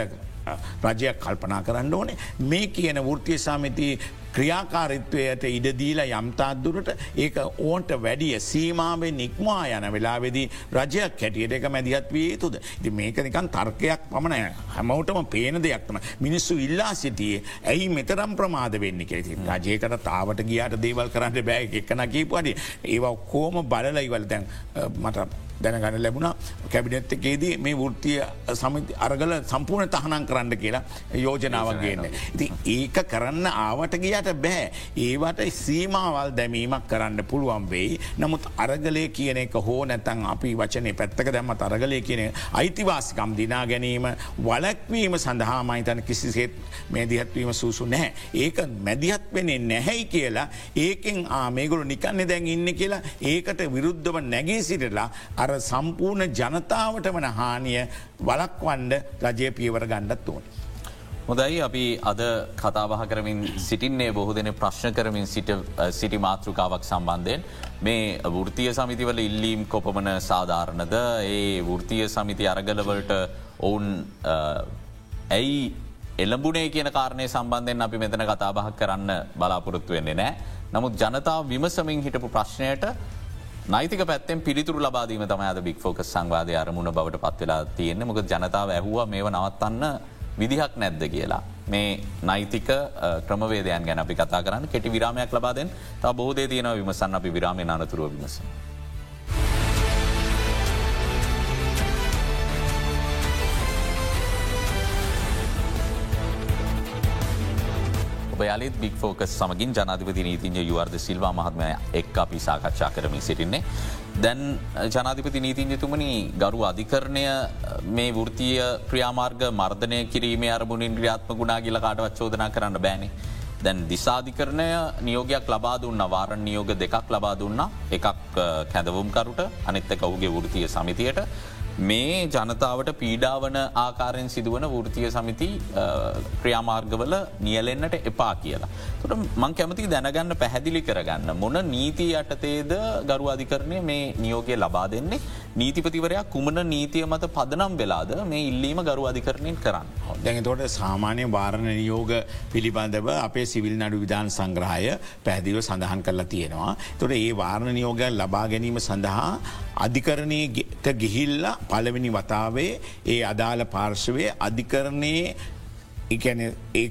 රජයක් කල්පනා කරන්න ඕනේ. මේ කියන ෘත්තිය සමිති ක්‍රියාකාරිත්වයට ඉඩදීලා යම්තාත්දුරට ඒක ඕන්ට වැඩිය සීමාවෙන් නික්මවා යන වෙලාවෙදී රජයක් හැටියට එක මැදිහත් විය යුතුද. ඉති මේක නිකන් තර්කයක් පමණ හැමවටම පේන දෙයක්තම මිනිස්සු ඉල්ලා සිටියේ ඇයි මෙතරම් ප්‍රමාද වෙන්න කෙති රජයකට තාවට ගියාට දේවල් කරන්න බෑ. එක්කන කීපුවඩි ඒවා කෝම බලලයිවල් දැන් මට දැනගන්න ලැබුණ කැබිනැත් එකේදී මේ වෘතිය සමිති අරගල සම්පූර්ණ තහනම් කරන්න කියලා යෝජනාවක් ගන්න. ඉති ඒක කරන්න ආවට ගියට බෑ. ඒවට සීමාවල් දැමීමක් කරන්න පුළුවන් වෙයි. නමුත් අරගලය කියන එක හෝ නැතන් අපි වචනේ පැත්තක දැම්ම අරගලය කියන අයිතිවාසිකම් දිනා ගැනීම වලක්වීම සඳහා මහිතන කිසිසේත් මේ දිහත්වීම සූසු නැහැ. ඒක මැදිහත් වෙනේ නැහැයි කියලා ඒකෙන් ආමේගුරු නිකන්න දැන් ඉන්න කියලා ඒකට විරුද්ධව නැගේ සිටලා අර සම්පූර්ණ ජනතාවට වන හානිය වලක්වන්ඩ රජය පියවර ගණ්ඩත් ඕන. හොදයි අපි අද කතාබහ කරමින් සිටින්නේ බොහෝ දෙන ප්‍රශ්න කරමින් සිටි මාතෘකාවක් සම්බන්ධයෙන් මේ වෘතිය සමිතිවල ඉල්ලීම් කොපමන සාධාරණද ඒ වෘතිය සමිති අරගලවලට ඔවුන් ඇයි එල්ලඹුණේ කියන කාරණය සම්බන්ධයෙන් අපි මෙතන කතාබහක් කරන්න බලාපොරොත්තු වෙන්නේ නෑ. නමුත් ජනතාව විමසමින් හිටපු ප්‍රශ්නයට නයිතික පැත්තෙන් පිළිතුරු ලබාදීම තම අද බික් ෆෝක සංවාධය අරමුණ බවට පත්වෙලා තියෙන්නේ මොක ජනතාව ඇහුව මේ නවත්තන්න විදිහක් නැද්ද කියලා. මේ නයිතික ක්‍රමවේදයන් ගැන අපි කතා කරන්න කෙටි විරාමයක් ලබාදෙන් තා බෝධය තියෙනව විමසන්න අපි විරාමය අනතුරුව විමස. ඔබයාලත් බික් ෆෝකස් සමගින් ජනාධිපති නීතිංජ යුවර්ද සිල්වා මහත්මය එක් අපි සාකච්ඡා කරමින් සිටින්නේ. දැන් ජනාධිපති නීතිංජතුමනි ගරු අධිකරණය මේ වෘතිය ක්‍රියාමාර්ග මර්ධනය කිරීමේ අරමුණින් ක්‍රියාත්ම ගුණා කියල කාටවත් චෝදනා කරන්න බෑනේ. දැන් දිසාධිකරණය නියෝගයක් ලබා දුන්න වාරණ නියෝග දෙකක් ලබා දුන්න එකක් කැදවුම්කරුට අනිත්ත කවුගේ වෘතිය සමිතියට මේ ජනතාවට පීඩාවන ආකාරයෙන් සිදුවන වෘතිය සමිති ක්‍රියාමාර්ගවල නියලෙන්න්නට එපා කියලා. තුට මං කැමති දැනගන්න පැහැදිලි කරගන්න. මොන නීති යටතේද ගරු අධිකරණය මේ නියෝගය ලබා දෙන්නේ නීතිපතිවරයක් කුමන නීතිය මත පදනම් වෙලාද මේ ඉල්ලීම ගරු අධිකරණයෙන් කරන්න. දැඟතොට සාමාන්‍ය වාරණ නියෝග පිළිබඳව අපේ සිවිල් නඩු විධාන සංග්‍රහය පැදිව සඳහන් කරලා තියෙනවා. තොට ඒ වාරණ නියෝග ලබා ගැනීම සඳහා අධිකරණයට ගිහිල්ලා පලවෙනි වතාවේ ඒ අදාළ පාර්ශවය අධිකරණයේ ඒ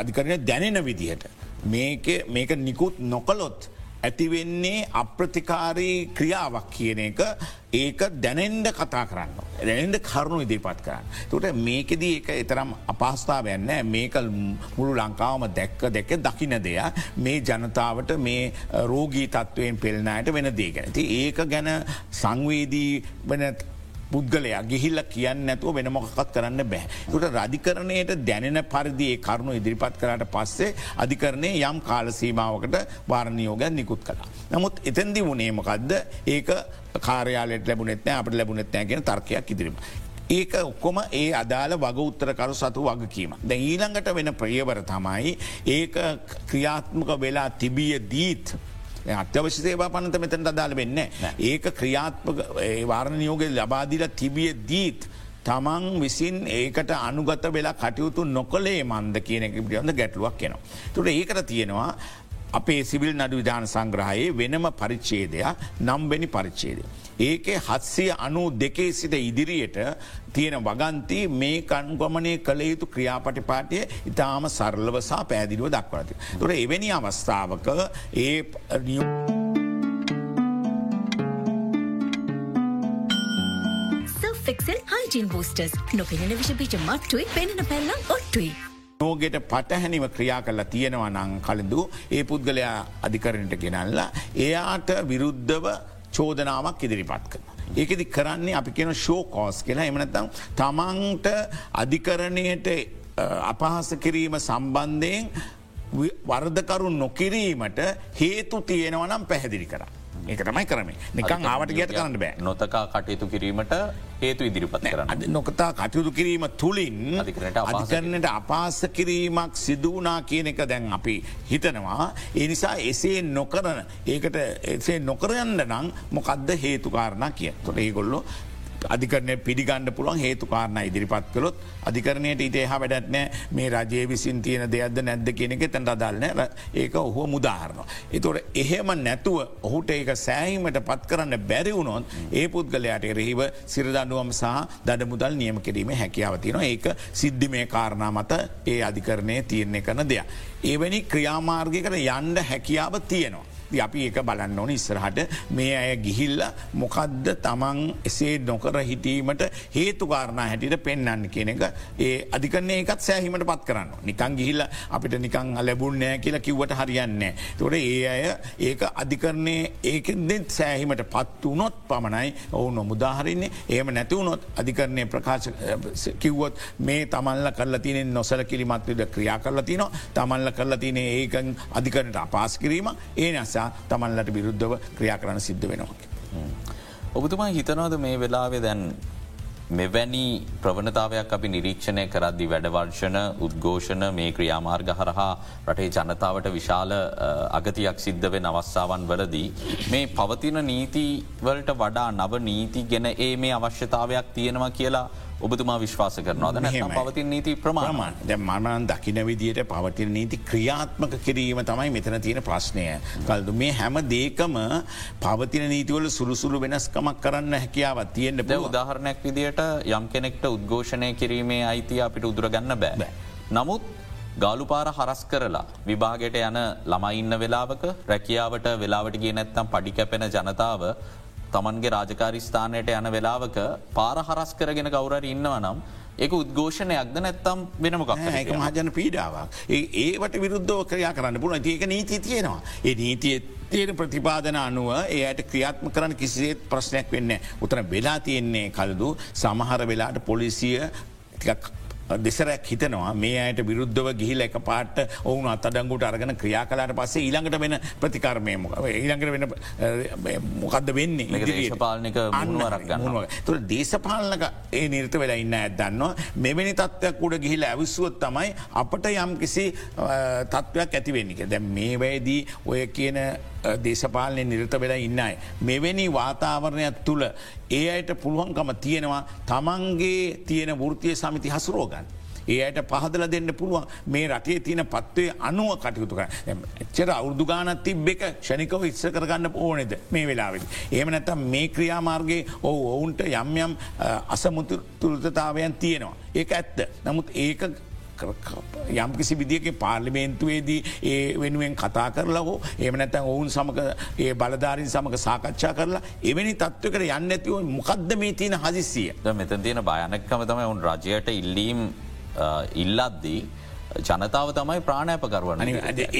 අධිකරණය දැනෙන විදිහට. මේක නිකුත් නොකළොත් ඇතිවෙන්නේ අප්‍රතිකාරී ක්‍රියාවක් කියන එක ඒක දැනෙන්ඩ කතා කරන්න. දැනෙන්ට කරුණු ඉදිරිපත් කරන්න. තුට මේකෙදී එක එතරම් අපහස්ථාවයන්න මේක මුළු ලංකාවම දැක්ක දැක දකින දෙයක් මේ ජනතාවට මේ රෝගී තත්ත්වයෙන් පෙල්නායට වෙන දේගෙන. ති ඒක ගැන සංවේදී වන පුද්ගලයා ගිහිල්ල කියන්න නැතුව වෙන මොකක්ත් කරන්න බෑ. ට රධිකරණයට දැනෙන පරිදිේ කරුණු ඉදිරිපත් කරට පස්සේ අධිකරණය යම් කාලසීමාවකට වාරණයෝග නිකුත් කලා. නමුත් එතැදි වනේමකක්ද ඒක කාරයාලට ලැබුණෙත්නෑ අපට ලැබුණෙත්නෑ කියෙන තර්කයක් ඉදිරීම. ඒක ඔක්කොම ඒ අදාළ වග උත්තරකරු සතු වගකීම. ද ඊළඟට වෙන ප්‍රියවර තමයි ඒක ක්‍රියාත්මක වෙලා තිබිය දීත් අත්‍යවශ්‍ය සේවා පනත මෙතැට අදාළ වෙන්න. ඒක ක්‍රියාත්මක වාරණ නියෝග ලබාදිල තිබිය දීත්. තමන් විසින් ඒකට අනුගත වෙලා කටයුතු නොකළේ මන්ද කියන එක පිටියන්ද ගැටලුවක් කෙනවා. තුට ඒකට තියෙනවා අපේ සිවිල් නඩු විධාන සංග්‍රහයේ වෙනම පරිච්චේදයක් නම්බැනි පරිච්චේදය. ඒකේ හත්සිය අනු දෙකේ සිට ඉදිරියට තියෙන වගන්ති මේ කන්ගමනය කළ යුතු ක්‍රියාපටිපාටය ඉතාම සරලවසා පැදිලිව දක්වනති. තුර එවැනි අවස්ථාවක ඒ නියු. ෆෙක්සල් හයිජන් බෝස්ටර්ස් නොපෙනෙන විෂපිච මට්ටුවේ පෙනෙන පැල්ලම් ඔට්ටුයි. නෝගෙට පටහැනිව ක්‍රියා කරලා තියෙනවා නං කලඳු ඒ පුද්ගලයා අධිකරණට ගෙනල්ලා එයාට විරුද්ධව චෝදනාවක් ඉදිරිපත් කරන. ඒකෙදි කරන්නේ අපි කියෙන ෂෝකෝස් කියලා එමනතම් තමන්ට අධිකරණයට අපහස කිරීම සම්බන්ධයෙන් වර්ධකරු නොකිරීමට හේතු තියෙනවනම් පැහැදිලි කරන්න. ඒක තමයි කරම නිකං ආවට ගයට කරන්න බෑ. නොතකා කටයුතු කිරීමට හේතු ඉදිරිපත් කරන්න. නොකතා කටයුතු කිරීම තුළින් අධිකරණයට අපාස කිරීමක් සිදුවනා කියන එක දැන් අපි හිතනවා. ඒ නිසා එසේ නොකරන ඒකට එසේ නොකරයන්න නම් මොකක්ද හේතුකාරණ කිය තොට ඒගොල්ලො අධිකරණය පිළිගණඩ පුළුවන් හේතු කාරණ ඉදිරිපත් කළොත් අධිකරණයට ඉතේහ වැඩත්නෑ මේ රජය විසින් තියෙන දෙයක්ද නැද්ද කෙනෙක තැන් අදල්න ඒක ඔහුව මුදාහරනවා. එතොට එහෙම නැතුව ඔහුට ඒක සෑහිමට පත් කරන්න බැරිවුණොත් ඒ පුද්ගලයාට එරෙහිව සිරදඩුවම් සහ දඩ මුදල් නියම කිරීම හැකියාවතින ඒක සිද්ධි මේ කාරණා මත ඒ අධිකරණය තියන්නේ කරන දෙයක්. එවැනි ක්‍රියාමාර්ගයකට යන්ඩ හැකියාව තියෙනවා. අපි ඒක බලන්න ඕන ඉස්සරහට. මේ අය ගිහිල්ල මොකදද තමන් එසේ නොකර හිටීමට හේතුකාරණ හැටිට පෙන්න්න කියන එක. ඒ අධිකරන්නේ එකත් සෑහිමට පත් කරන්න. නිකං ගිහිල්ල අපිට නිකං ලැබුන්නෑ කියලා කිව්වට හරියන්නේ. තොට ඒ අය ඒක අධිකරණය ඒකෙදෙත් සෑහිමට පත් වනොත් පමණයි ඔවුන් නොමුදාහරන්නේ. ඒම නැතිවුණොත් අධිකරණය ප්‍රකාශ කිව්වොත් මේ තමල්ල කරල තිනෙන් නොසල කිලිමත්වද ක්‍රියා කරලා තිනවා. තමල්ල කරලා තින ඒකන් අධිකරනට අපාස් කිරීම. ඒ නසා නිසා තමන්ලට විරුද්ධව ක්‍රියා කරන්න සිද්ධ වෙනවා. ඔබතුමා හිතනවද මේ වෙලාවෙ දැන් මෙවැනි ප්‍රවණතාවයක් අපි නිරීක්ෂණය කරද්දි වැඩවර්ෂණ උද්ඝෝෂණ මේ ක්‍රියාමාර්ග හරහා රටේ ජනතාවට විශාල අගතියක් සිද්ධ වෙන අවස්ථාවන් වලදී. මේ පවතින නීතිවලට වඩා නව නීති ගැන ඒ මේ අවශ්‍යතාවයක් තියෙනවා කියලා ඔබතුමා විශ්වාස කරනවාද? පවතින් නීති ප්‍රමාණ. ද මනන් දකින විදියට පවතින නීති ක්‍රියාත්මක කිරීම තමයි මෙතන තියෙන ප්‍රශ්නය. කල්දු මේ හැම දේකම පවතින නීතිවල සුරුසුරු වෙනස්කමක් කරන්න හැකියාවත් තියෙන්ට ද උදාහරණයක් විදියට යම් කෙනෙක්ට උද්ඝෝෂණය කිරීමේ අයිතිය අපිට උදුරගන්න බෑ. නමුත් ගාලු පාර හරස් කරලා විභාගයට යන ළමයින්න වෙලාවක රැකියාවට වෙලාවට ගේ නැත්තම් පඩිකැපෙන ජනතාව තමන්ගේ රාජකාරිස්ථානයට යන වෙලාවක පාර හරස් කරගෙන කවුරර ඉන්නව නම් ඒක උද්ඝෝෂණයක්ද නැත්තම් වෙනමක් ඒක මහජන පීඩාවක්. ඒවට විරුද්ධෝ ක්‍රියා කරන්න පුළ ඒක නීති තියෙනවා. ඒ නීතිය තියෙන ප්‍රතිපාදන අනුව ඒයට ක්‍රියාත්ම කරන කිසිේත් ප්‍රශ්නයක් වෙන්න උතන වෙලා තියෙන්නේ කලදු සමහර වෙලාට පොලිසිය දෙසරැක් හිතනවා. මේ අයට විරුද්ධව ගිහිල එක පාට ඔවුන් අත්තඩංගුට අරගෙන ක්‍රියා කලාට පස්සේ ඊළඟට වෙන ප්‍රතිකර්මය ඊළඟට වෙන මොකක්ද වෙන්නේ? දේශපාලනික අනුවරක් තුර දේශපාලනක ඒ නිර්ත වෙලා ඉන්න ඇදන්නවා මෙවැනි තත්ත්වයක් උඩ ගිහිල ඇවිස්සුවත් තමයි අපට යම් කිසි තත්ත්වයක් ඇතිවෙන්නක දැ මේ වැයදී ඔය කියන දේශපාලනය නිරත වෙලා ඉන්නයි. මෙවැනි වාතාවරණයක් තුළ ඒ අයට පුළුවන්කම තියෙනවා තමන්ගේ තියෙන වෘතිය සමිති හසුරෝගන්න. ඒ අයට පහදල දෙන්න පුළුවන් මේ රටේ තියෙන පත්වේ අනුව කටයුතු කර එච්චර අවුදු ගානත් තිබ් එක ෂණිකව ඉස්ස කරගන්න ඕනෙද මේ වෙලාවෙද. ඒම නැතම් මේ ක්‍රියාමාර්ගේ ඔහු ඔවුන්ට යම් යම් අසමුතු තුළතතාවයන් තියෙනවා. ඒක ඇත්ත. නමුත් ඒක යම්කිසි විදික පාර්ලිමේන්තුවේදී ඒ වෙනුවෙන් කතා කරලා හෝ එම නැතැන් ඔවුන් සමක ඒ බලධාරින් සමක සාකච්ඡා කරලා එවැනි තත්වකට යන්න ඇතිව මොකක්ද මේ තියන හදිසිය මෙතන් තියෙන භයනක්කම තම ඔවුන් රජයට ඉල්ලීම් ඉල්ලද්දී ජනතාව තමයි ප්‍රාණෑප කරවන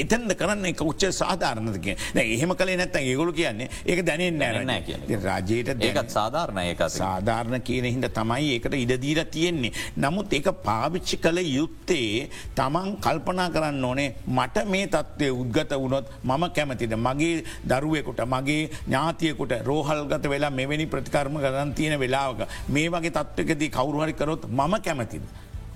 එතන්ද කරන්න එක උච්ච සාධාරණක එහෙම කලේ නැත්ත ඒගොලු කියන්නේ ඒක දැනෙන් නෑරනෑ කිය රජයට ඒකත් සාධාරණ ඒක සාධාරණ කියන හිද තමයි ඒකට ඉඩදීර තියෙන්නේ. නමුත් ඒක පාවිච්චි කළ යුත්තේ තමන් කල්පනා කරන්න ඕනේ මට මේ තත්ත්වය උද්ගත වුණොත් මම කැමතිද? මගේ දරුවෙකුට මගේ ඥාතියකුට රෝහල්ගත වෙලා මෙවැනි ප්‍රතිකර්ම කරන්න තියෙන වෙලාවක මේ වගේ තත්වකදී කවරුහරි කරොත් මම කැමතිද.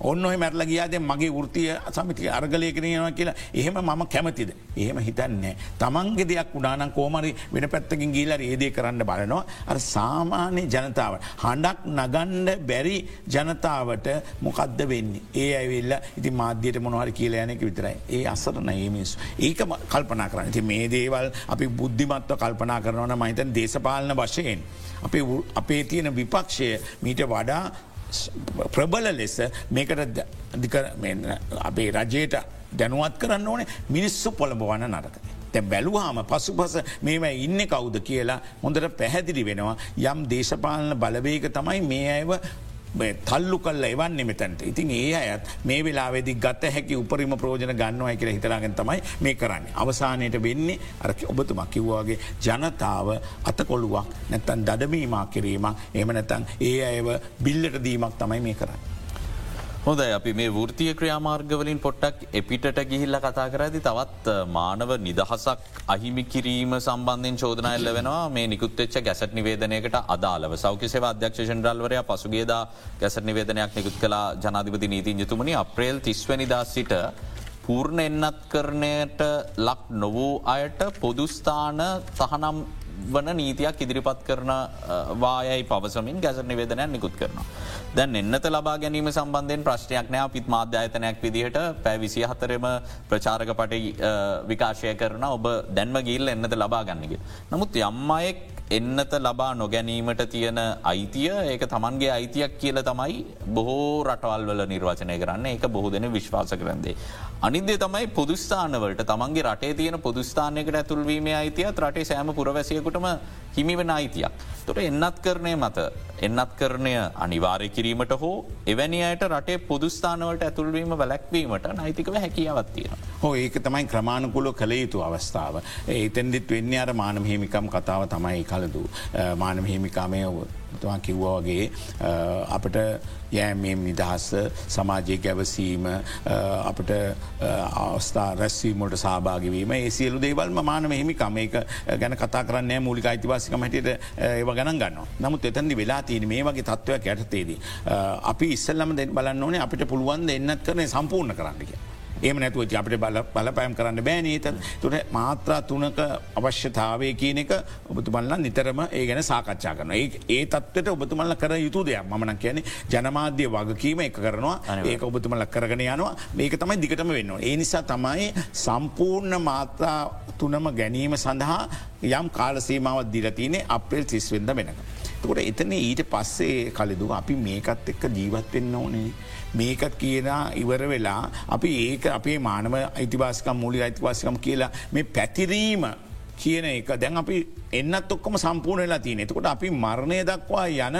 ඔන්න ඔහ මැරල ගියාද මගේ ෘතිය සමිති අර්ගලය කරනවා කියලා එහෙම මම කැමතිද. එහෙම හිතන්නේ. තමන්ගේ දෙයක් උඩානන් කෝමරි වෙන පැත්තකින් ගීලර ඒදේ කරන්න බලනවා. අර සාමාන්‍ය ජනතාව. හඬක් නගන්ඩ බැරි ජනතාවට මොකක්ද වෙන්නේ. ඒ ඇවිල්ල ඉති මාධ්‍යයට මොනහරි කියලා යනෙක විතරයි. ඒ අසරන ඒ මිනිස්. ඒක කල්පනා කරන්න ති මේ දේවල් අපි බුද්ධිමත්ව කල්පනා කරනවන මහිතන් දේශපාලන වශයෙන්. අපේ අපේ තියෙන විපක්ෂය මීට වඩා ප්‍රබල ලෙස මේකට අපේ රජයට දැනුවත් කරන්න ඕනේ මිනිස්සු පොළඹවන්න නරක. තැ බැලුවාම පසු පස මේම ඉන්න කවුද කියලා හොඳට පැහැදිලි වෙනවා යම් දේශපාලන බලවේක තමයි මේ අයව තල්ලු කල්ල එවන්නේ මෙතැන්ට ඉතින් ඒ අයත් මේ වෙලාවෙදි ගත හැකි උපරිම ප්‍රෝජන ගන්නවා කියල හිතරාගෙන් තමයි මේ කරන්නේ. අවසානයට වෙන්නේ අර ඔබතුමක් කිව්වාගේ ජනතාව අතකොළුවක් නැත්තන් දඩමීමක් කිරීමක් එම නැතන් ඒ අයව බිල්ලට දීමක් තමයි මේ කරන්න. හොඳ අපි මේ වෘතිය ක්‍රියාමාර්ගවලින් පොට්ටක් එපිට ගිහිල්ල කතා කරඇති තවත් මානව නිදහසක් අහිමි කිරීම සම්බන්ධෙන් චෝදනයල්ල වෙනවා. මේ නිකුත්වෙච්ච ගැසට නිවේදනයකට අදාලව සෞඛ්‍යසේව අධ්‍යක්ෂ ශන්ඩල්වරය පසුගේදා ගැසට නිවේදනයක් නිකුත් කලා ජනාධිපති නීතින් යුතුමනි. අප්‍රේල් තිස්වනිදා සිට පූර්ණ එන්නත් කරණයට ලක් නොවූ අයට පොදුස්ථාන තහනම් වන නීතියක් ඉදිරිපත් කරන වායයි පවසමින් ගැසර නිවේදනයක් නිකුත් කරනවා. දැන් එන්නත ලබා ගැනීම සම්බන්ධයෙන් ප්‍රශ්නයක් නෑ පිත් මාධ්‍යායතනයක් විදිහට පැ විසි හතරම ප්‍රචාරක පටි විකාශය කරන ඔබ දැන්ම ගිල් එන්නත ලබා ගන්නග. නමුත් යම්මයෙක් එන්නත ලබා නොගැනීමට තියෙන අයිතිය ඒක තමන්ගේ අයිතියක් කියල තමයි බොහෝ රටවල් වල නිර්වචනය කරන්න ඒක බොහෝ දෙන විශ්වාස කරන්දේ. අනිදේ තමයි පුදුස්ථානවලට තමන්ගේ රටේ තියෙන පුදුස්ථානයකට ඇතුල්වීම අයිතියත් රටේ සෑම පුරවැසියකුටම හිමිවෙන අයිතියක්. තොට එන්නත් කරණය මත එන්නත් කරණය අනිවාරය කිරීමට හෝ එවැනි අයට රටේ පුදුස්ථානවලට ඇතුල්වීම වැලැක්වීමට නයිතිකව හැකියාවත්තියෙන. හෝ ඒක තමයි ක්‍රමාණකුලො කළ යුතු අවස්ථාව. ඒතැන්දිත් වෙන්න අර මානම හිමිකම් කතාව තමයි කලදු මානම හිමිකාමය තුවා කිව්වා වගේ අපට යෑමම් නිදහස්ස සමාජය ගැවසීම අපට අවස්ථා රැස්වීමට සභාගවීම ඒ සියලු දේවල් මානම හිමිකම එක ගැන කතා කරන්න මූලික අයිතිවාසිකම හටට ඒව ගණන් ගන්න නමුත් එතැදි වෙලා තියන මේ වගේ තත්ත්වයක් ඇතේදී. අපි ඉස්සල්ලම දෙ බලන්න ඕනේ අපිට පුළුවන් එන්නත් කරන සම්පූර්ණ කරන්නක. ඒම නැතුව අපට බල බලපෑම් කරන්න බෑනීත තුට මාත්‍රා තුනක අවශ්‍යතාවය කියන එක ඔබතුමල්ල නිතරම ඒ ගැන සාකච්ඡා කරන ඒ තත්වට ඔබතුමල්ල කර යුතු දෙයක් මන කියන ජනමාධ්‍ය වගකීම එක කරනවා ඒක ඔබතුමල්ල කරගෙන යනවා මේක තමයි දිගටම වෙන්න. ඒ නිසා තමයි සම්පූර්ණ මාත්‍රා තුනම ගැනීම සඳහා යම් කාලසීමාවත් දිලතිනේ අප්‍රෙල් තිස්වෙන්ද වෙනක. තකොට එතන ඊට පස්සේ කලදු අපි මේකත් එක්ක ජීවත් වෙන්න ඕනේ. මේකත් කියන ඉවර වෙලා අපි ඒක අපේ මානව අයිතිවාසිකම් මූලි අයිතිවාසිකම් කියලා මේ පැතිරීම කියන එක දැන් අපි එන්නත් ඔක්කොම සම්පූර්ණ වෙලා තියන එතකොට අපි මරණය දක්වා යන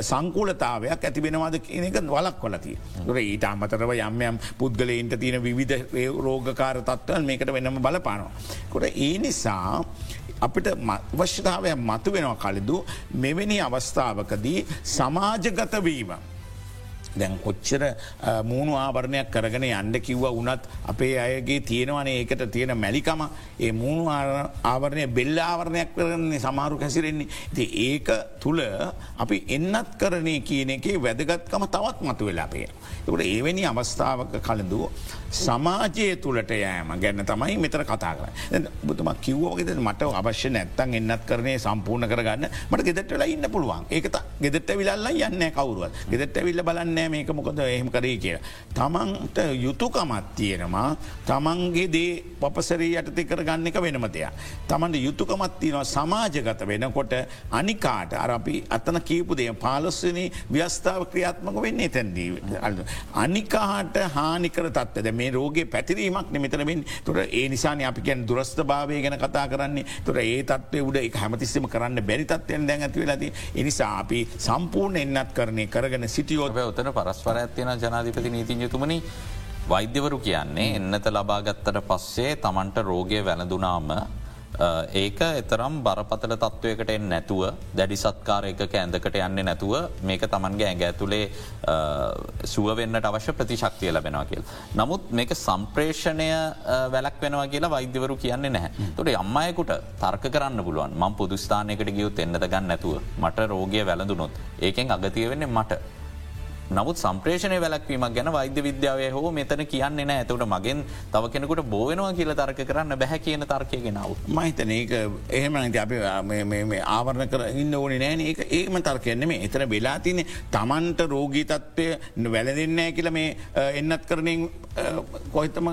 සංකූලතාවයක් ඇතිබෙනවාද කියන එක වලක් කොලතිය. ට ඊට අමතරව යම්යම් පුද්ගලයින්ට තියෙන විධ රෝගකාර තත්වල් මේකට වෙනම බලපානවා. කොට ඒ නිසා අපිට වශ්‍යතාවය මතු වෙනවා කලදු මෙවැනි අවස්ථාවකදී සමාජගතවීම. දැන් කොච්චර මූුණු ආවරණයක් කරගෙන යන්ඩ කිව්ව වනත් අපේ අයගේ තියෙනවනේ ඒකට තියෙන මැලිකම ඒ මූුණු ආවරණය බෙල්ල ආවරණයක් කරන්නේ සමාරු කැසිරෙන්නේ. ති ඒක තුළ අපි එන්නත් කරණය කියන එකේ වැදගත්කම තවත් මතු වෙලාපේ. එකට ඒවැනි අවස්ථාවක කලදුව සමාජය තුළට යෑම ගැන්න තමයි මෙතර කතා කර. බුතුම කිව්වෝගෙද මට අවශ්‍ය නැත්තන් එන්නත් කරනේ සම්පූර්ණ කරගන්න මට ගෙදටලා ඉන්න පුළුවන් ඒකත ගෙදට විල්ල යන්න කවරුවත් ගෙදට විල්ල බලන්න නෑ මේක මොකද එහෙම කරේ කිය. තමන්ට යුතුකමත් තියෙනවා තමන්ගේ දේ පපසරී යටතේ කරගන්න එක වෙනමතය. තමන්ට යුතුකමත් තියෙනවා සමාජගත වෙනකොට අනිකාට අරපි අතන කීපු දේ පාලොස්සන ව්‍යස්ථාව ක්‍රියාත්මක වෙන්නේ තැන්දී. අනිකාට හානිකර තත්වද මේ රෝගේ පැතිරීමක් මෙතනමින් තුර ඒ නිසාන අපිකැන් දුරස්ථ භාවය ගැන කතා කරන්නේ. තුර ඒ තත්වය උඩ එක හැමතිස්සම කරන්න බැරිතත්වයෙන් දැන් ඇතිවෙලද එනිසා අපි සම්පූර්ණ එන්නත් කරනය කරගෙන සිටියෝද ඔතන පරස්පර ඇත්තියෙන ජනාධිපති නීතින් යුතුමනි. වෛද්‍යවරු කියන්නේ එන්නත ලබාගත්තට පස්සේ තමන්ට රෝගය වැළඳුනාම ඒක එතරම් බරපතල තත්ත්වයකට එන් නැතුව දැඩි සත්කාරයක ඇඳකට යන්න නැතුව මේක තමන්ගේ ඇඟ ඇතුළේ සුවවෙන්නට අවශ්‍ය ප්‍රතිශක්තිය ලබෙනවා කියල්. නමුත් මේක සම්ප්‍රේෂණය වැලක් වෙනවා කියලා වෛද්‍යවරු කියන්නේ නැහැ. තොට අම්මයකුට තර්ක කරන්න පුළුවන් ම පුදුස්ථානයකට ගියුත් එන්නද ගන්න නැතුව මට රෝගය වැළඳුනොත් ඒකෙන් අගතිය වෙන්නේ මට නමුත් සම්ප්‍රේෂණය වැලක්වීමක් ගැන වෛද්‍ය විද්‍යාවය හෝ මෙතන කියන්නේ නෑ ඇතවට මගෙන් තව කෙනෙකුට බෝවෙනවා කියල තර්ක කරන්න බැහැ කියන තර්කය ගෙනාව. මහිතන ඒක එහෙම අපි ආවරණ කර ඉන්න ඕන නෑන ඒ ඒම තර්කයන්න මේ එතන වෙලා තින තමන්ට රෝගී තත්වය වැලදෙන්නෑ කියල මේ එන්නත් කරනින් කොහිතම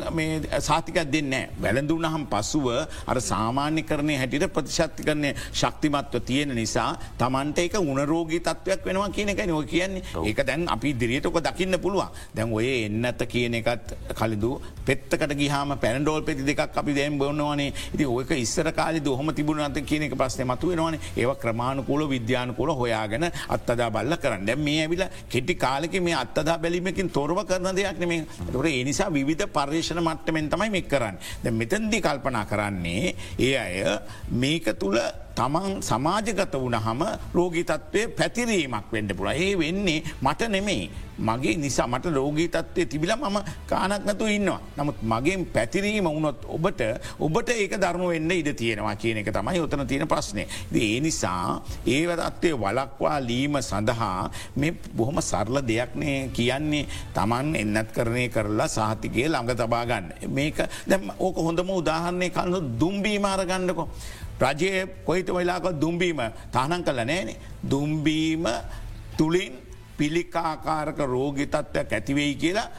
සාතිකක් දෙන්න වැළඳුන හම් පසුව අර සාමාන්‍ය කරණය හැටිට ප්‍රතිශත්ති කරනය ශක්තිමත්ව තියෙන නිසා තමන්ට එක උනරෝගී තත්වයක් වෙනවා කියන එක නො කියන්නේ. ඒක දැන් අපි දිරියටක දකින්න පුළුවන්. දැන් ඔය එන්නත කියන එකත් කලිදු පෙත්තකට ගහම පැනඩෝල් පෙති දෙකක් අපි දැම් බොන්නවානේ. ඉති ඕක ඉස්සර කාලි දොහම තිබුණ අත කියනෙක ප්‍රශ්න මතු වෙනවාන ඒව ක්‍රමාණකූල විද්‍යානකූල හොයාගෙන අත්තදා බල්ල කරන්න. දැ මේ ඇවිල කෙටි කාලෙක මේ අත්තදා බැලීමකින් තොරව කරන දෙයක් නෙමේ තොර එනිසා විධ පර්යේෂණ මට්ටමෙන් තමයි මෙක් කරන්න. ද මෙතන්දි කල්පනා කරන්නේ ඒ අය මේක තුළ තමන් සමාජගත වනහම රෝගී තත්වය පැතිරීමක් වෙන්ඩ පුළ ඒ වෙන්නේ මට නෙමෙයි මගේ නිසා මට රෝගී තත්වය තිබිල මම කානක් නතු ඉන්නවා. නමුත් මගේ පැතිරීම වුණොත් ඔබට ඔබට ඒක ධර්ම වෙන්න ඉඩ තියෙනවා කියන එක තමයි ඔතන තියෙන ප්‍රශ්නය. ඒ නිසා ඒවදත්තේ වලක්වා ලීම සඳහා මේ බොහොම සරල දෙයක්නේ කියන්නේ තමන් එන්නත් කරණය කරලා සාහතිකය ළඟ තබාගන්න. මේක දැම් ඕක හොඳම උදාහරණය කලු දුම්බී මාරගන්නකො. රජයේ කොයිත වෙලාක දුම්බීම තහනන් කල නෑනේ. දුම්බීම තුළින් පිළිකාකාරක රෝගිතත්වයක් ඇතිවෙයි කියලා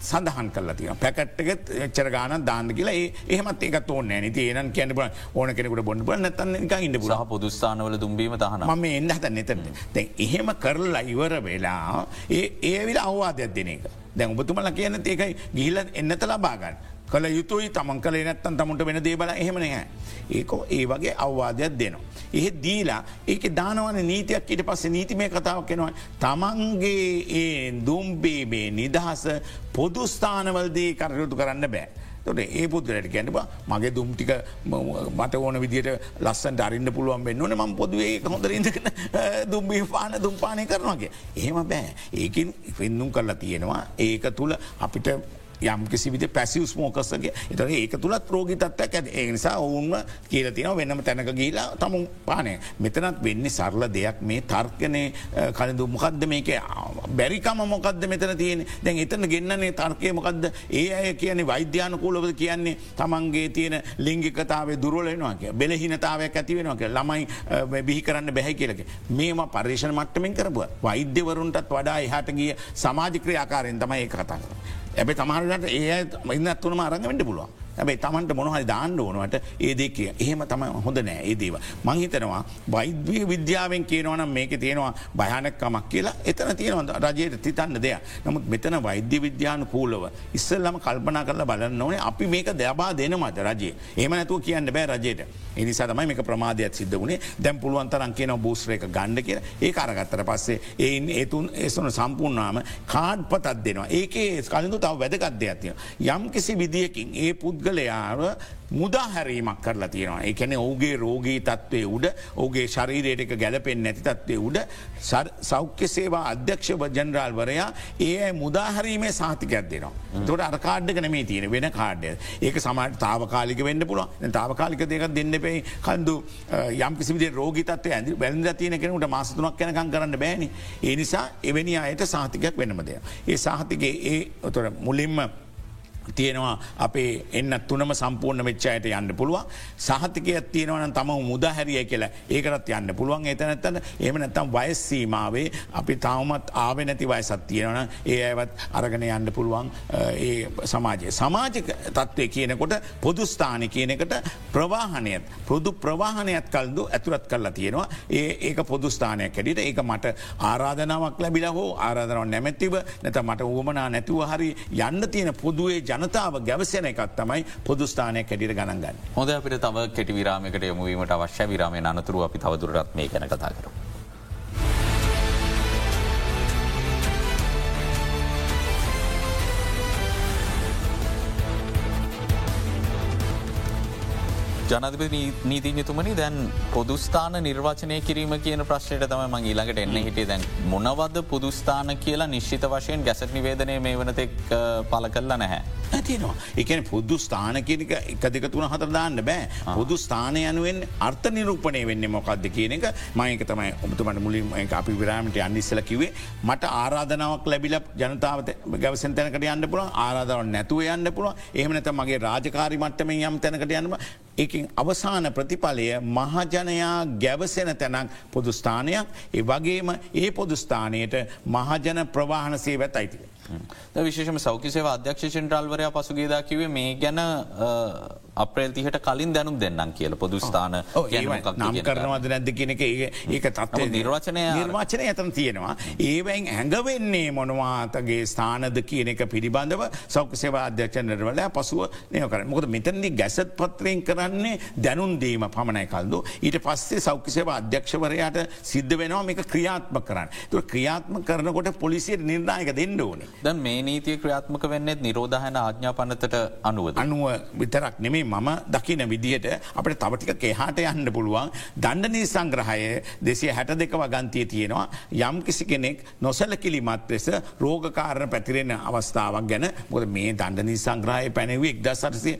සඳහන් කල තිය පැකට්ක චර ගාන දාන්න කියලා එහමත් ඒක ඕන්න නති ඒන කියන ඕන කෙනෙකුට බොන්න බ නතන්න ඉන්න පුරහ පොදුස්ථානවල දුම්බීම තහන ම එන්න හත නෙතට දැ එහෙම කරලා ඉවර වෙලා ඒ ඒවිල අවවාදයක් දෙන එක. දැන් ඔබතුමල කියන ඒකයි ගිහිල එන්නත ලබාගන්න කළ යුතුයි තමන් කළ නැත්තන් තමුට වෙන දේබල එහෙම නැහැ. ඒකෝ ඒ වගේ අවවාදයක් දෙනවා. එහෙ දීලා ඒක දානවන නීතියක් ඊට පස්සේ නීතිමය කතාවක් කෙනවා. තමන්ගේ ඒ දුම්බේබේ නිදහස පොදුස්ථානවල්දී කරයුතු කරන්න බෑ. තොට ඒ පුද්ගලට ගැනබ මගේ දුම්ටික මට ඕන විදිට ලස්සන් අරින්න පුළුවන් වෙන්නන ම පොදුවේ හොඳරඉදකන දුම්බී පාන දුම්පානය කරනවාගේ. එහෙම බෑ ඒකින් පෙන්නුම් කරලා තියෙනවා ඒක තුළ අපිට යම් කිසිවිට පැසිවස් මෝකස්සගේ එත ඒක තුළත් රෝගිතත්වයක් ඇද ඒ නිසා ඔවුන්ම කියල තින වෙනම තැනක ගීලා තමුන් පානය. මෙතනත් වෙන්නේ සරල දෙයක්. මේ තර්කනය කලදු මොකක්ද මේක? බැරිකම මොකක්ද මෙතන තියෙන දැන් එතන ගෙන්න්නන්නේ තර්කය මොකක්ද ඒ අය කියන වෛද්‍යාන කූලවද කියන්නේ? තමන්ගේ තියෙන ලිංගිකතාවේ දුරලෙනවා බෙලහිනතාවයක් ඇතිවෙනක ළමයි බිහි කරන්න බැහැ කියලක මේම පර්ේෂණ මට්ටමින් කරපුව. වෛද්‍යවරුන්ටත් වඩා එහට ගිය සමාජික්‍රිය ආකාරයෙන් තමයි ඒ කතා කර. ඇබ තමහරට ඒ ඉන්නත් වනම අරඟවෙන්ට පුළුවන්. ඇබයි තමන්ට මොනහරි දාන්න ඕනුවට ඒ දෙකිය එහෙම තම හොඳ නෑ ඒ දේව. මංහිතනවා වෛද්‍ය විද්‍යාවෙන් කියනවනම් මේක තියෙනවා භයනක්කමක් කියලා. එතන තියෙනවද රජයට තිතන්න දෙයක්. නමුත් මෙතන වෛද්‍ය විද්‍යාන කූලව ඉස්සල්ලම කල්පනා කරල බලන්න ඕනේ අපි මේක දැබා දෙනමද රජේ ඒම නැතුව කියන්න බෑ රජයට. එනිසා තමයි මේක ප්‍රමාදයක් සිද්ධ වුණේ. දැම් පුළුවන්තරන් කියන බූස්්‍රයක ගණ්ඩ කිය ඒ අරගත්තර පස්සේ ඒන් ඒතුන් ඒසන සම්පූර්ණාම කාඩ් පතත් දෙනවා. ඒකේ කලින්ඳු තව වැදගත් දෙයක් තියෙන. යම් කිසි විදිියකින් ඒ පුද්ගලයාව මුදාහැරීමක් කරලා තියෙනවා එකන ඔහුගේ රෝගී තත්වය උඩ ඔගේ ශරීරයට එක ගැලපෙන් නැති තත්වය උඩ සෞඛ්‍ය සේවා අධ්‍යක්ෂව ජනරාල්වරයා ඒ මුදාහරීමේ සාතිකයක් දෙනවා. තොට අරකාඩ්ඩක නෙමේ තියෙන වෙන කාඩ්ඩය ඒක සමට තාවකාලික වෙන්න පුළුව තාවකාලික දෙක දෙන්න පෙයි කන්දු යම් කිසිවිදේ රෝගතත්ව ඇදි බැලඳ තියන කෙනට මාසතුනක් කැනකම් කරන්න බෑනි. ඒ නිසා එවැනි අයට සාතිකයක් වෙනමදය. ඒ සාහතිගේ ඒ ඔතොට මුලින්ම තියෙනවා අපේ එන්න තුනම සම්පූර්ණ වෙච්චායට යන්න පුළුවන්. සහතිකයක් තියෙනවන තම මුදහැරිය කියලා ඒකරත් යන්න පුළුවන්. එතනැත්තන එමනැත්තම් වයස්සීමාවේ අපි තවමත් ආව නැති වයසත් තියෙනවන ඒ ඇවත් අරගෙන යන්න පුළුවන් ඒ සමාජය. සමාජික තත්ත්වය කියනකොට පොදුස්ථාන කියනකට ප්‍රවාහනයත් පොදු ප්‍රවාහනයත් කල්දු ඇතුරත් කරලා තියෙනවා. ඒ ඒක පොදුස්ථානයක් කැඩිට ඒක මට ආරාධනාවක් ලැබිල හෝ ආරාධනව නැමැතිව නැත මට ඕමනා නැතුව හරි යන්න තියෙන පොදුවේ ජ ජනතාව ගැවසයන එකත් තමයි පොදුස්ථානය කැටිට ගණන්ගන්න. හොද අපිට තව කෙටි විරාමකට යමුවීමට අවශ්‍ය විරාමය අනතුරු අපි තවදුරටත් මේ ගැන කතා කරු. ජනතිප නීතිඥතුමනි දැන් පොදුස්ථාන නිර්වචනය කිරීම කියන ප්‍රශ්නයට තම මං ඊළඟට එන්න හිටේ දැන් මොනවද පුදුස්ථාන කියලා නිශ්ිත වශයෙන් ගැසට නිවේදනය මේ වනතෙක් පල කල්ලා නැහැ. ඇතිනවා එකන පොදු ස්ථාන කියනක එක දෙක තුන හතර දාන්න බෑ. පොදු ස්ථානය යනුවෙන් අර්ථ නිරූපණය වෙන්න මොකක්ද කියන එක මයක තමයි ඔබතුමට මුලින් අපි විරාමට අන්නිස්සල කිවේ මට ආරාධනාවක් ලැබිල ජනතාවත ගවසන් තැනකට යන්න පුළ ආරාධාව නැතුව යන්න පුළුව එහමනත මගේ රාජකාරි මට්ටමෙන් යම් තැනකට යන්නම එකින් අවසාන ප්‍රතිඵලය මහජනයා ගැවසෙන තැනක් පොදුස්ථානයක් ඒ වගේම ඒ පොදුස්ථානයට මහජන ප්‍රවාහනසේ වැත් අයිතික. විශේෂම සෞකිසේ අධ්‍යක්ෂෂෙන්ට්‍රල්වරයා පසුගේදා කිවේ මේ ගැන අප්‍රේල්තිහට කලින් දැනුම් දෙන්නම් කියල පොදුස්ථාන නම් කරනවද නැද්ද කියන එක ඒක තත්ව නිර්වචනය නිර්වාචනය ඇතන තියෙනවා. ඒවැන් ඇඟවෙන්නේ මොනවාතගේ ස්ථානද කියන එක පිළිබඳව සෞක සේවා අධ්‍යක්ෂණරවල පසුව නයකර මොකද මෙතැදි ගැසත් පත්‍රයෙන් කරන්නේ දැනුන්දීම පමණයි කල්දු. ඊට පස්සේ සෞඛ්‍ය සේවා අධ්‍යක්ෂවරයාට සිද්ධ වෙනවා මේක ක්‍රියාත්ම කරන්න. තුර ක්‍රියාත්ම කරනකොට පොලිසියට නිර්ණයක දෙන්න ඕනේ. දැන් මේ නීතිය ක්‍රියාත්මක වෙන්නෙත් නිරෝධහන ආඥා පනතට අනුව අනුව විතරක් නෙමේ මම දකින විදිහට අපට තවටික කෙහාට යන්න පුළුවන්. දණ්ඩනී සංග්‍රහය දෙසිය හැට දෙක වගන්තිය තියෙනවා. යම් කිසි කෙනෙක් නොසල කිලිමත් ලෙස රෝගකාරණ පැතිරෙන අවස්ථාවක් ගැන මොද මේ දණ්ඩනී සංග්‍රහය පැනව එක්ද සරසය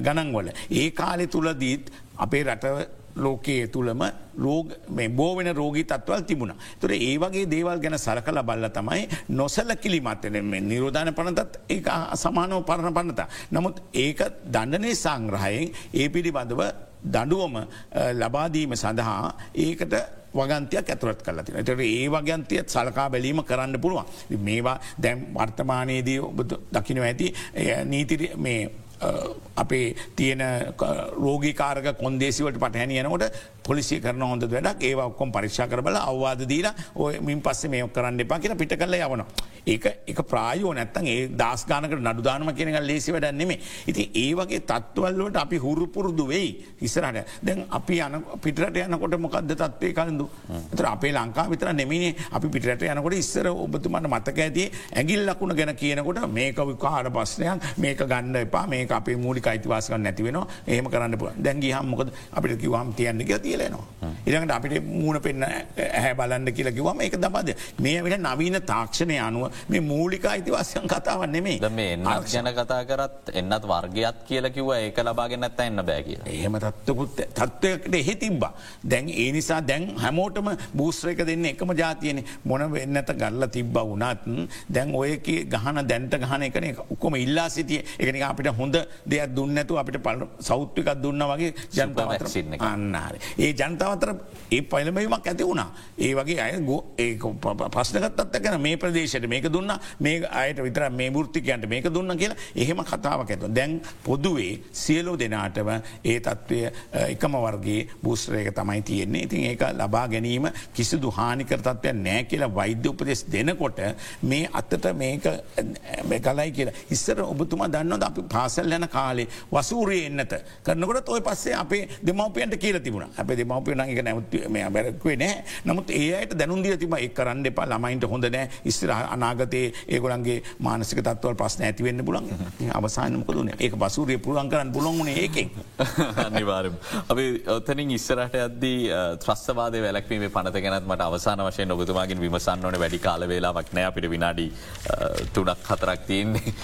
ගණන්වල. ඒ කාලෙ තුළදීත් අපේ රටව ලෝකයේ තුළම රෝග මේ බෝවෙන රෝගී තත්වල් තිබුණ. තුර ඒ වගේ දේවල් ගැන සරකල බල්ල තමයි නොසල කිලිමත්වන නිරෝධන පනතත් ඒ සමානව පරණ පන්නත. නමුත් ඒක දණ්ඩනය සංග්‍රහයෙන් ඒ පිළිබඳව දඩුවම ලබාදීම සඳහා ඒකට වගන්තයක් ඇතුරත් කල තින තට ඒ වගන්තියත් සලකා බැලීම කරන්න පුළුවන්. මේවා දැම් වර්තමානයේදී ඔබ දකිනව ඇති නීතිරි මේ අපේ තියෙන රෝගිකාරක කොන්දේසිවට පටහැනියනකොට පොලිසි කරන හොඳ වැඩක්. ඒ ඔක්කොම් පරික්ෂා කරබල අවවාද දීලා ඔය මින් පස්සේ මේ කරන්න එපා කියෙන පිට කල යවන. ඒක එක ප්‍රායෝ නැත්තන් ඒ දස්ගානකට නඩුදානම කියෙනක ලේසි වැඩ නෙමේ. ඉති ඒ වගේ තත්වල්ලට අපි හුරුපුරුදු වෙයි ඉස්සරට දැන් අපි යන පිටට යනකොට මොකක්ද තත්වය කලඳු තර අපේ ලංකා විතර නෙමිනේ අපි පිටට යනකොට ඉස්සර ඔබතුමට මතක ඇති ඇගිල් ලකුණ ගැන කියනකොට මේක විකාර පස්නයක් මේක ගන්න එපා මේ අපේ මූලි අයිතිවාසක නැතිවෙන ඒම කරන්න දැන්ගේ හම්මොකද අපිට කිවම් තියන්න තිය කියලනවා. ඉරඟට අපිට මූුණ පෙන්න්න ඇහැ බලන්න කියලා කිවම එක දබද මේ විට නවීන තාක්ෂණය අනුව මේ මූලික අයිතිවාසයන් කතාව නෙමේ මේ ගැන කතා කරත් එන්නත් වර්ගයක් කියල කිව ඒක ලබාගෙන ඇත්ත එන්න බෑ කිය. එහෙම තත්වකුත් තත්වයකට එහෙ තිබ්බා. දැන් ඒ නිසා දැන් හැමෝටම බූස්්‍රයක දෙන්න එකම ජාතියන මොන වෙන්නත ගල්ල තිබ්බ වනත් දැන් ඔයක ගහන දැන්ට ගහන එකන උක්කොම ඉල්ලා සිටිය එකන අපිට හොඳ දෙයක් දුන්නතු අපිට පල සෞත්්‍යිකක් දුන්න වගේ ජනතාව අන්නාර. ඒ ජනතාවතර ඒ පලමීමක් ඇති වුණා. ඒ වගේ අය ඒ ප්‍රශ්නකත් ඇකන මේ ප්‍රදේශයට මේක දුන්න. මේ අයට විතර මේ ෘත්තිකයන්ට මේක දුන්න කියලා එහෙම කතාවක් ඇතු. දැන් පොදුවේ සියලෝ දෙනාටම ඒ තත්ත්වය එකම වර්ගේ බූස්ත්‍රයක තමයි තියෙන්නේ. ඉතින් ඒක ලබා ගැනීම කිසිදු හානිකර තත්වය නෑ කියලා වෛද්‍ය උපදෙස් දෙනකොට මේ අත්තට මේක කලයි කියලා. ඉස්සර ඔබතුමා දන්නද අපි පාසල් යන කාලේ වසූරය එන්නත. කරනකොට ඔය පස්සේ අපේ දෙමවපියන්ට කියල තිබුණ. අප දෙමවපිය නක නැවත් මේ බැරක්වේ නෑ නමුත් ඒයට දැනුන්දිය තිබ එක් කරන්න එපා ළමයින්ට හොඳ නෑ ඉස්තර අනාගතයේ ඒගොලන්ගේ මානසික තත්වල් පස් ඇතිවෙන්න පුලන් අවසානමක දුන ඒ පසුරිය පුළන් කරන්න පුළොන්ගුණ ඒකෙන්. (laughs) අනිවාරම් අපි ඔතනින් ඉස්සරට අද්දී ත්‍රස්වාද වැලක්වීම පනත ගැනත් මට අවසාන වශයෙන් ඔබතුමාගින් විමසන්න ඕන වැඩි කාල වෙලාවක් නෑ. අපිට විනාඩි තුනක් හතරක් තියන්නේ.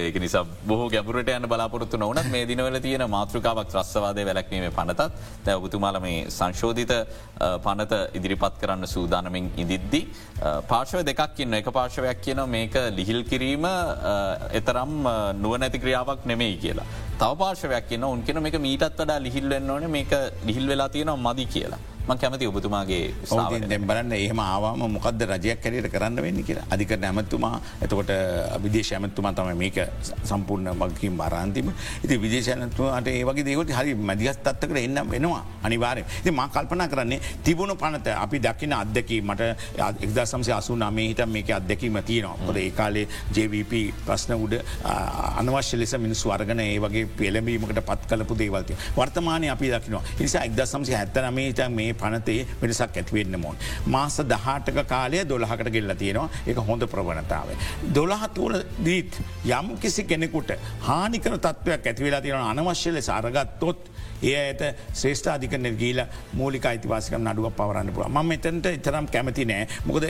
ඒක නිසා බොහ ගැපුරට යන බලාපොරත්තු නොවනත් මේ දිනවල තියෙන මාතෘකාවක් ත්‍රස්වාදය වැලක්වීම පනතත් තැ ඔබතුමාල මේ සංශෝධිත පනත ඉදිරිපත් කරන්න සූදානමින් ඉදිද්දි. පාර්ශව දෙකක් ඉන්න එක පාර්ශවයක් කියන මේක ලිහිල් කිරීම එතරම් නුවනැති ක්‍රියාවක් නෙමෙයි කියලා. තව පාර්ශවයක් කියන උන්කෙන මේක මීටත් වඩා ලිහිල්වෙන්න ඕන මේක ලිහිල් වෙලා තියෙනවා මදි කියලා. මං කැමති ඔබතුමාගේ දැම් බලන්න ඒහම ආවාම මොකද රජයක් කැරට කරන්න වෙන්න කියලා? අධික නැමත්තුමා එතකොට විදේශ ඇමත්තුමා තම මේක සම්පූර්ණ මගකින් බරන්තිම ඉති විදේශනතුමට ඒවගේ දේවට හරි මදිගස් තත්කට එන්න වෙනවා අනිවාරය ති මා කල්පනා කරන්නේ තිබුණු පනත අපි දකින අදකි මට එක්දා සම්සේ අසුනාමේ හිට මේක අදැකීම තියෙනවා. පොද ඒ කාලේ ජවිප ප්‍රශ්න උඩ අනවශ්‍ය ලෙස මිනිස්සු අර්ගන ඒ වගේ පෙළඹීමකට පත් කලපු දේවල්තිය වර්තමානය අපි දකිනවා. නිසා එක්ද සම්සේ හැත්තනමේට මේ පනතේ වෙනසක් ඇතිවෙන්න මොන්. මාස දහටක කාලය දොළහකට ගෙල්ල තියෙනවා එක හොඳ ප්‍රවණතාව. දොළහතුවල දීත් යම් කිසි කෙනෙකුට හානිකර තත්වයක් ඇතිවෙලා තියෙන අනවශ්‍ය ලෙස අරගත්තොත් ඒ ඇයට ශ්‍රේෂ්ඨාධිකන ගීල මූලික අයිතිවාසිකම් නඩුව පවරන්න පුුව ම එතන්ට ඉතරම් කැමති නෑ මොකද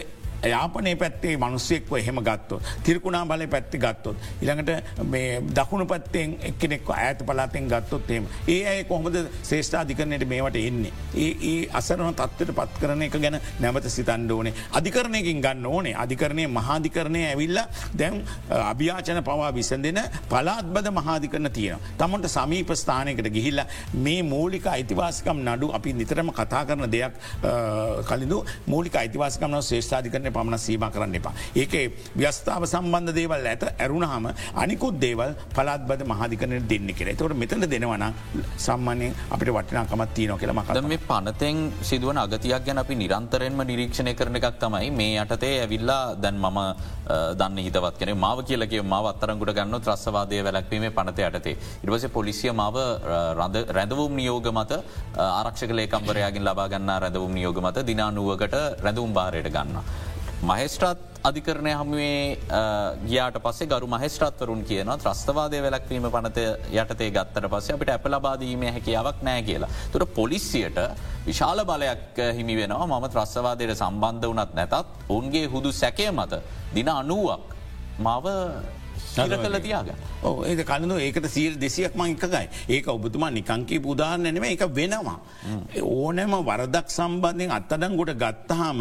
යාපනය පැත්තේ මනුස්සෙක්ව එහෙම ගත්තොත්. තිරකුණා බල පැත්ති ගත්තොත්. ඉළඟට මේ දකුණු පත්තෙන් එක්කෙනෙක් ඇත පලාතෙන් ගත්තොත් එම. ඒ අය කොහොමද ශේෂ්ඨාධිකරණයට මේවට එන්නේ. ඒ ඒ අසරන තත්වට පත් කරන එක ගැන නැවත සිතන්ඩ ඕනේ. අධිකරණයකින් ගන්න ඕනේ අධිකරණය මහාධිකරණය ඇවිල්ල දැන් අභ්‍යාචන පවා විසඳෙන පලාත්බද මහාධිකරන තියෙන. තමන්ට සමීප ස්ථානයකට ගිහිල්ල මේ මූලික අයිතිවාසිකම් නඩු අපි නිතරම කතා කරන දෙයක් කලින්ඳ මූලික අයිතිවාසිකම ශේෂාධිකරන පමණ සීම කරන්න එපා. ඒක ව්‍යස්ථාව සම්බන්ධ දේවල් ඇත ඇරුණහම අනිකුත් දේවල් පලාත්බද මහදිකන දෙන්න කෙර තවට මෙතන දෙනවන සම්මානය අපිට වටිනාකමත් තියන කියලම කද මේ පනතෙන් සිදුවන අගතියක් ගැන අපි නිරන්තරෙන්ම නිරීක්ෂණය කරන එකක් තමයි මේ යටතේ ඇවිල්ලා දැන් මම දන්න හිතවත් කෙන මාව කියලගේ මාව අත්තරගුට ගන්න ත්‍රස්සවාදය වැලක්වීම පනත යටතේ. ඉටවස පොලිසිය මාව රැඳවුම් නියෝග මත ආරක්ෂක ලේකම්බරයාගින් ලබා ගන්න රැඳවුම් නියෝග මත දිනානුවකට රැඳවුම් භාරයට ගන්න. මහෙස්ට්‍රත් අධිකරණය හමුවේ ගියාට පස්සේ ගරු මහෙස්ට්‍රත්වරුන් කියන ත්‍රස්තවාදය වැලක්වීම පනත යටතේ ගත්තට පස්සේ අපිට ඇපලබාදීම හැකියාවක් නෑ කියලා. තුර පොලිසියට විශාල බලයක් හිමි වෙනවා මම ත්‍රස්වාදයට සම්බන්ධ වනත් නැතත් ඔවන්ගේ හුදු සැකය මත දින අනුවක් මව සර කල තියාගන්න. ඕ ඒ කලඳ ඒකට සීල් දෙසියක් මං එකකයි ඒක ඔබතුමා නිකංකී පුදාරන්නනෙම එක වෙනවා. ඕනෑම වරදක් සම්බන්ධයෙන් අත්තඩංගොට ගත්තහම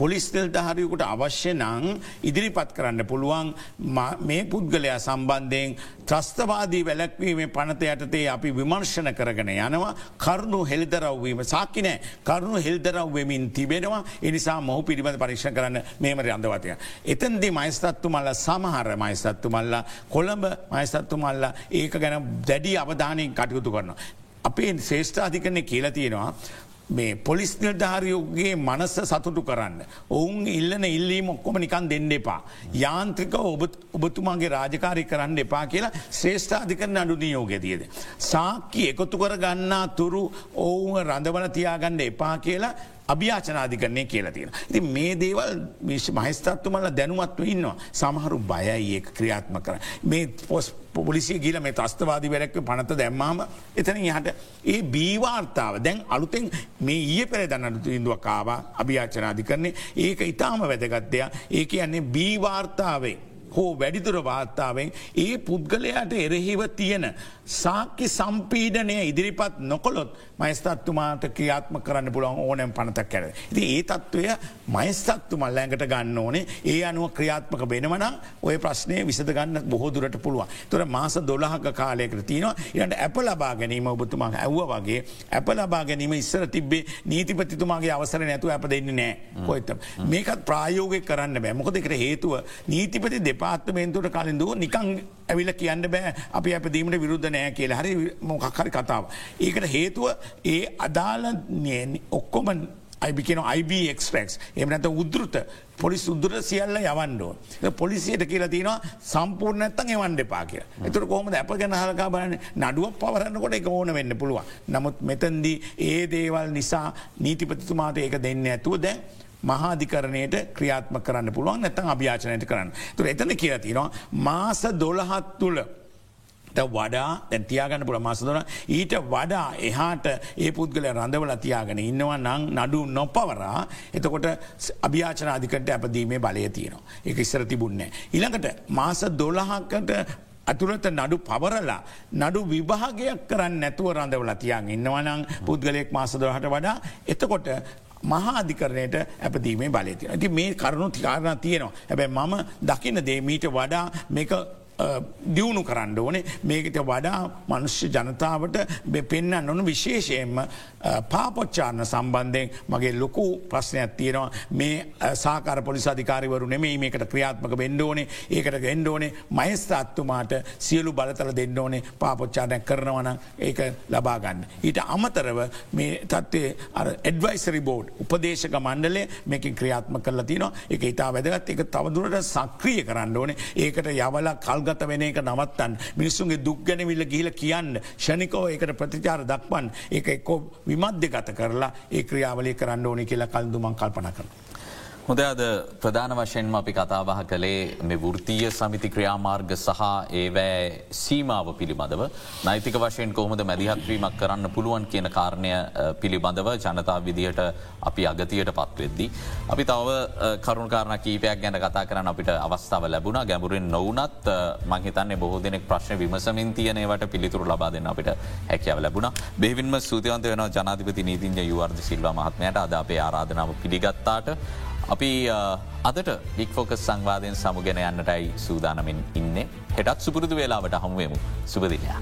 පොලිස්තෙල්ට හරියකුට අවශ්‍ය නං ඉදිරිපත් කරන්න පුළුවන් මේ පුද්ගලයා සම්බන්ධයෙන් ත්‍රස්තවාදී වැලැක්වීම පනත යටතේ අපි විමර්ශන කරගෙන යනවා කරුණු හෙල්දරව්වීම සාකිනෑ කරුණු හෙල්දරව්වමින් තිබෙනවා එනිසා මොහු පිළිබඳ පරීක්ෂ කරන්න මේමර අන්දවතය. එතන්දි මයිස්තත්තු මල්ල සමහර මයිස්තත්තු මල්ලා කොළඹ මයසත්තුමල්ලා ඒක ගැන දැඩි අවධානයෙන් කටයුතු කරනවා. අපේ ශේෂ්ඨාධිකරණය කියලා තියෙනවා මේ පොලිස් නිර්ධාරයෝගේ මනස සතුටු කරන්න. ඔවුන් ඉල්ලන ඉල්ලීම ඔක්කොම නිකන් දෙන්න එපා. යාන්ත්‍රික ඔබතුමාගේ රාජකාරි කරන්න එපා කියලා ශ්‍රේෂ්ඨාධිකරන අඩු නියෝගතියද. සාක්කි එකතු කර ගන්නා තුරු ඔවුන් රඳවන තියාගන්න එපා කියලා අභ්‍යාචනාධිකරණය කියලා තියෙන. ඉති මේ දේවල් මහිස්තත්තුමල දැනුවත්ව ඉන්නවා සමහරු බයයි ඒ ක්‍රියාත්ම කර. මේ පොස් පොලිසිය ගිල මේ තස්තවාදී වැරැක්ව පනත දැම්මාම එතන හට ඒ බීවාර්තාව දැන් අලුතෙන් මේ ඊය පෙර දන්නට ඉදුව කාවා අභ්‍යාචනාධි කරන්නේ ඒක ඉතාම වැදගත්දයක් ඒක යන්නේ බීවාර්තාවේ. හෝ වැඩිතුර වාර්තාවෙන් ඒ පුද්ගලයාට එරෙහිව තියෙන සාක්‍ය සම්පීඩනය ඉදිරිපත් නොකොළොත් මයිස්තත්තුමාට ක්‍රියාත්ම කරන්න පුළන් ඕනෑම් පනතක් කැර. ති ඒ තත්ත්වය මයිස්තත්තු මල්ලෑඟට ගන්න ඕනේ. ඒ අනුව ක්‍රියාත්මක වෙනවන ඔය ප්‍රශ්නය විසඳ ගන්න බොහෝදුරට පුළුවන්. තොර මාස දොළහක කාලයකට තියනවා. ඉට ඇප ලබා ගැනීම ඔබතුමා ඇව්ව වගේ ඇප ලබා ගැනීම ඉස්සර තිබේ නීතිපතිතුමාගේ අවසර නැතු ඇප දෙන්න නෑ. කොයිත මේකත් ප්‍රායෝගය කරන්න බෑ. මොකදකට හේතුව නීතිපති දෙපාත්මේන්තුවට කලින්දුව නිකං ඇවිල කියන්න බෑ අපි අපදීමට විරුද්ධ නෑ කියලා හරි මොකක්හරි කතාව. ඒකට හේතුව ඒ අදාල ඔක්කොම අයිබිකන IBක්ස් එමනත උද්ෘත පොලිස් උද්දුර සියල්ල යවන්ඩෝ. පොලිසියට කියලා තිනවා සම්පූර්ණ ඇත්තන් එවන්ඩ පා කිය. එතුර කොහොමද අප ගැන හලකා බලන්න නඩුවක් පවරන්නකොට එක ඕන වෙන්න පුළුවන්. නමුත් මෙතන්දී ඒ දේවල් නිසා නීතිපතිතුමාට ඒක දෙන්න ඇතුව දැන් මහාධිකරණයට ක්‍රියාත්ම කරන්න පුළුවන් නැතන් අභ්‍යාචනයට කරන්න. තුර එතන කියතිනවා මාස දොළහත් තුළ වඩා දැතියාගන්න පුළ මසදන ඊට වඩා එහාට ඒ පුද්ගල රඳවල තියාගෙන ඉන්නවා නං නඩු නොපවරා එතකොට අභ්‍යාචනාධිකට ඇපදීමේ බලය තියෙනවා. එක ඉස්සර තිබුන්නේ. ඉළඟට මාස දොළහකට ඇතුළත නඩු පවරලා නඩු විභාගයක් කරන්න නැතුව රඳවල තියන් ඉන්නවනං පුද්ගලයෙක් මාසදරහට වඩා එතකොට මහාධිකරණයට ඇපදීමේ බලතිය. ඇති මේ කරුණු තිකාරණ තියෙනවා. හැබැ මම දකින දේ මීට වඩා මේක දියුණු කරන්න ඕනේ. මේකට වඩා මනුෂ්‍ය ජනතාවට පෙන්න්න නොන විශේෂයෙන්ම පාපොච්චාරණ සම්බන්ධයෙන් මගේ ලොකු ප්‍රශ්නයක් තියෙනවා. මේ සාකාර පොලිසාධිකාරවරු නෙමේ මේකට ක්‍රියාත්මක වෙන්ඩෝනේ ඒකට ගෙන්ඩෝනේ මයිස්ථත්තුමාට සියලු බලතල දෙන්න ඕනේ පාපොච්චාරණයක් කරනවන ඒක ලබාගන්න. ඊට අමතරව මේ තත්වේ එඩවයිසරි බෝඩ් උපදේශක මණ්ඩලේ මේකින් ක්‍රියාත්ම කරලා තිනවා එක ඉතා වැදගත්. එක තවදුරට සක්‍රිය කරන්න ඕනේ. ඒකට යවලා කල්ග ගත වෙන එක නවත්තන් මිනිස්සුන්ගේ දුක් ගැනවිල්ල ගිහිල කියන්න. ෂණිකෝ ඒකට ප්‍රතිචාර දක්වන් ඒ එක්කෝ විමධ්‍ය ගත කරලා ඒ ක්‍රියාවලි කරන්න ඕනි කියලා කල්දුමන් කල්පන කරන. හොද අද ප්‍රධාන වශයෙන්ම අපි කතාබහ කළේ මෙ වෘතිය සමිති ක්‍රියාමාර්ග සහ ඒවෑ සීමාව පිළිබඳව. නෛතික වශයෙන් කොහොමද මැදිහත්වීමක් කරන්න පුළුවන් කියන කාරණය පිළිබඳව ජනතා විදිහට අපි අගතියට පත්වෙද්දි. අපි තව කරුණකාරන කීපයක් ගැන කතා කරන්න අපිට අවස්ථාව ලැබුණ. ගැඹුරෙන් නොවනත් මහිතන්නේ බොහෝ දෙනෙක් ප්‍රශ්න විමසමින් තියනවට පිළිතුරු ලබා දෙන්න අපිට හැකියාව ලැබුණ. බෙවින්ම සූතියන්ත වෙන ජනාධිපති නීතින්ජ යුවර්ද සිල්වා මහත්මයට. අද අපේ ආරාධනාව පිළිගත්තාට අපි අදට බික්‍ෆෝකස් සංවාධයෙන් සමුගෙන යන්නටයි සූදානමින් ඉන්න හෙටත් සුපුරුදු වෙලාවට හමුවමු සුපදිනයා.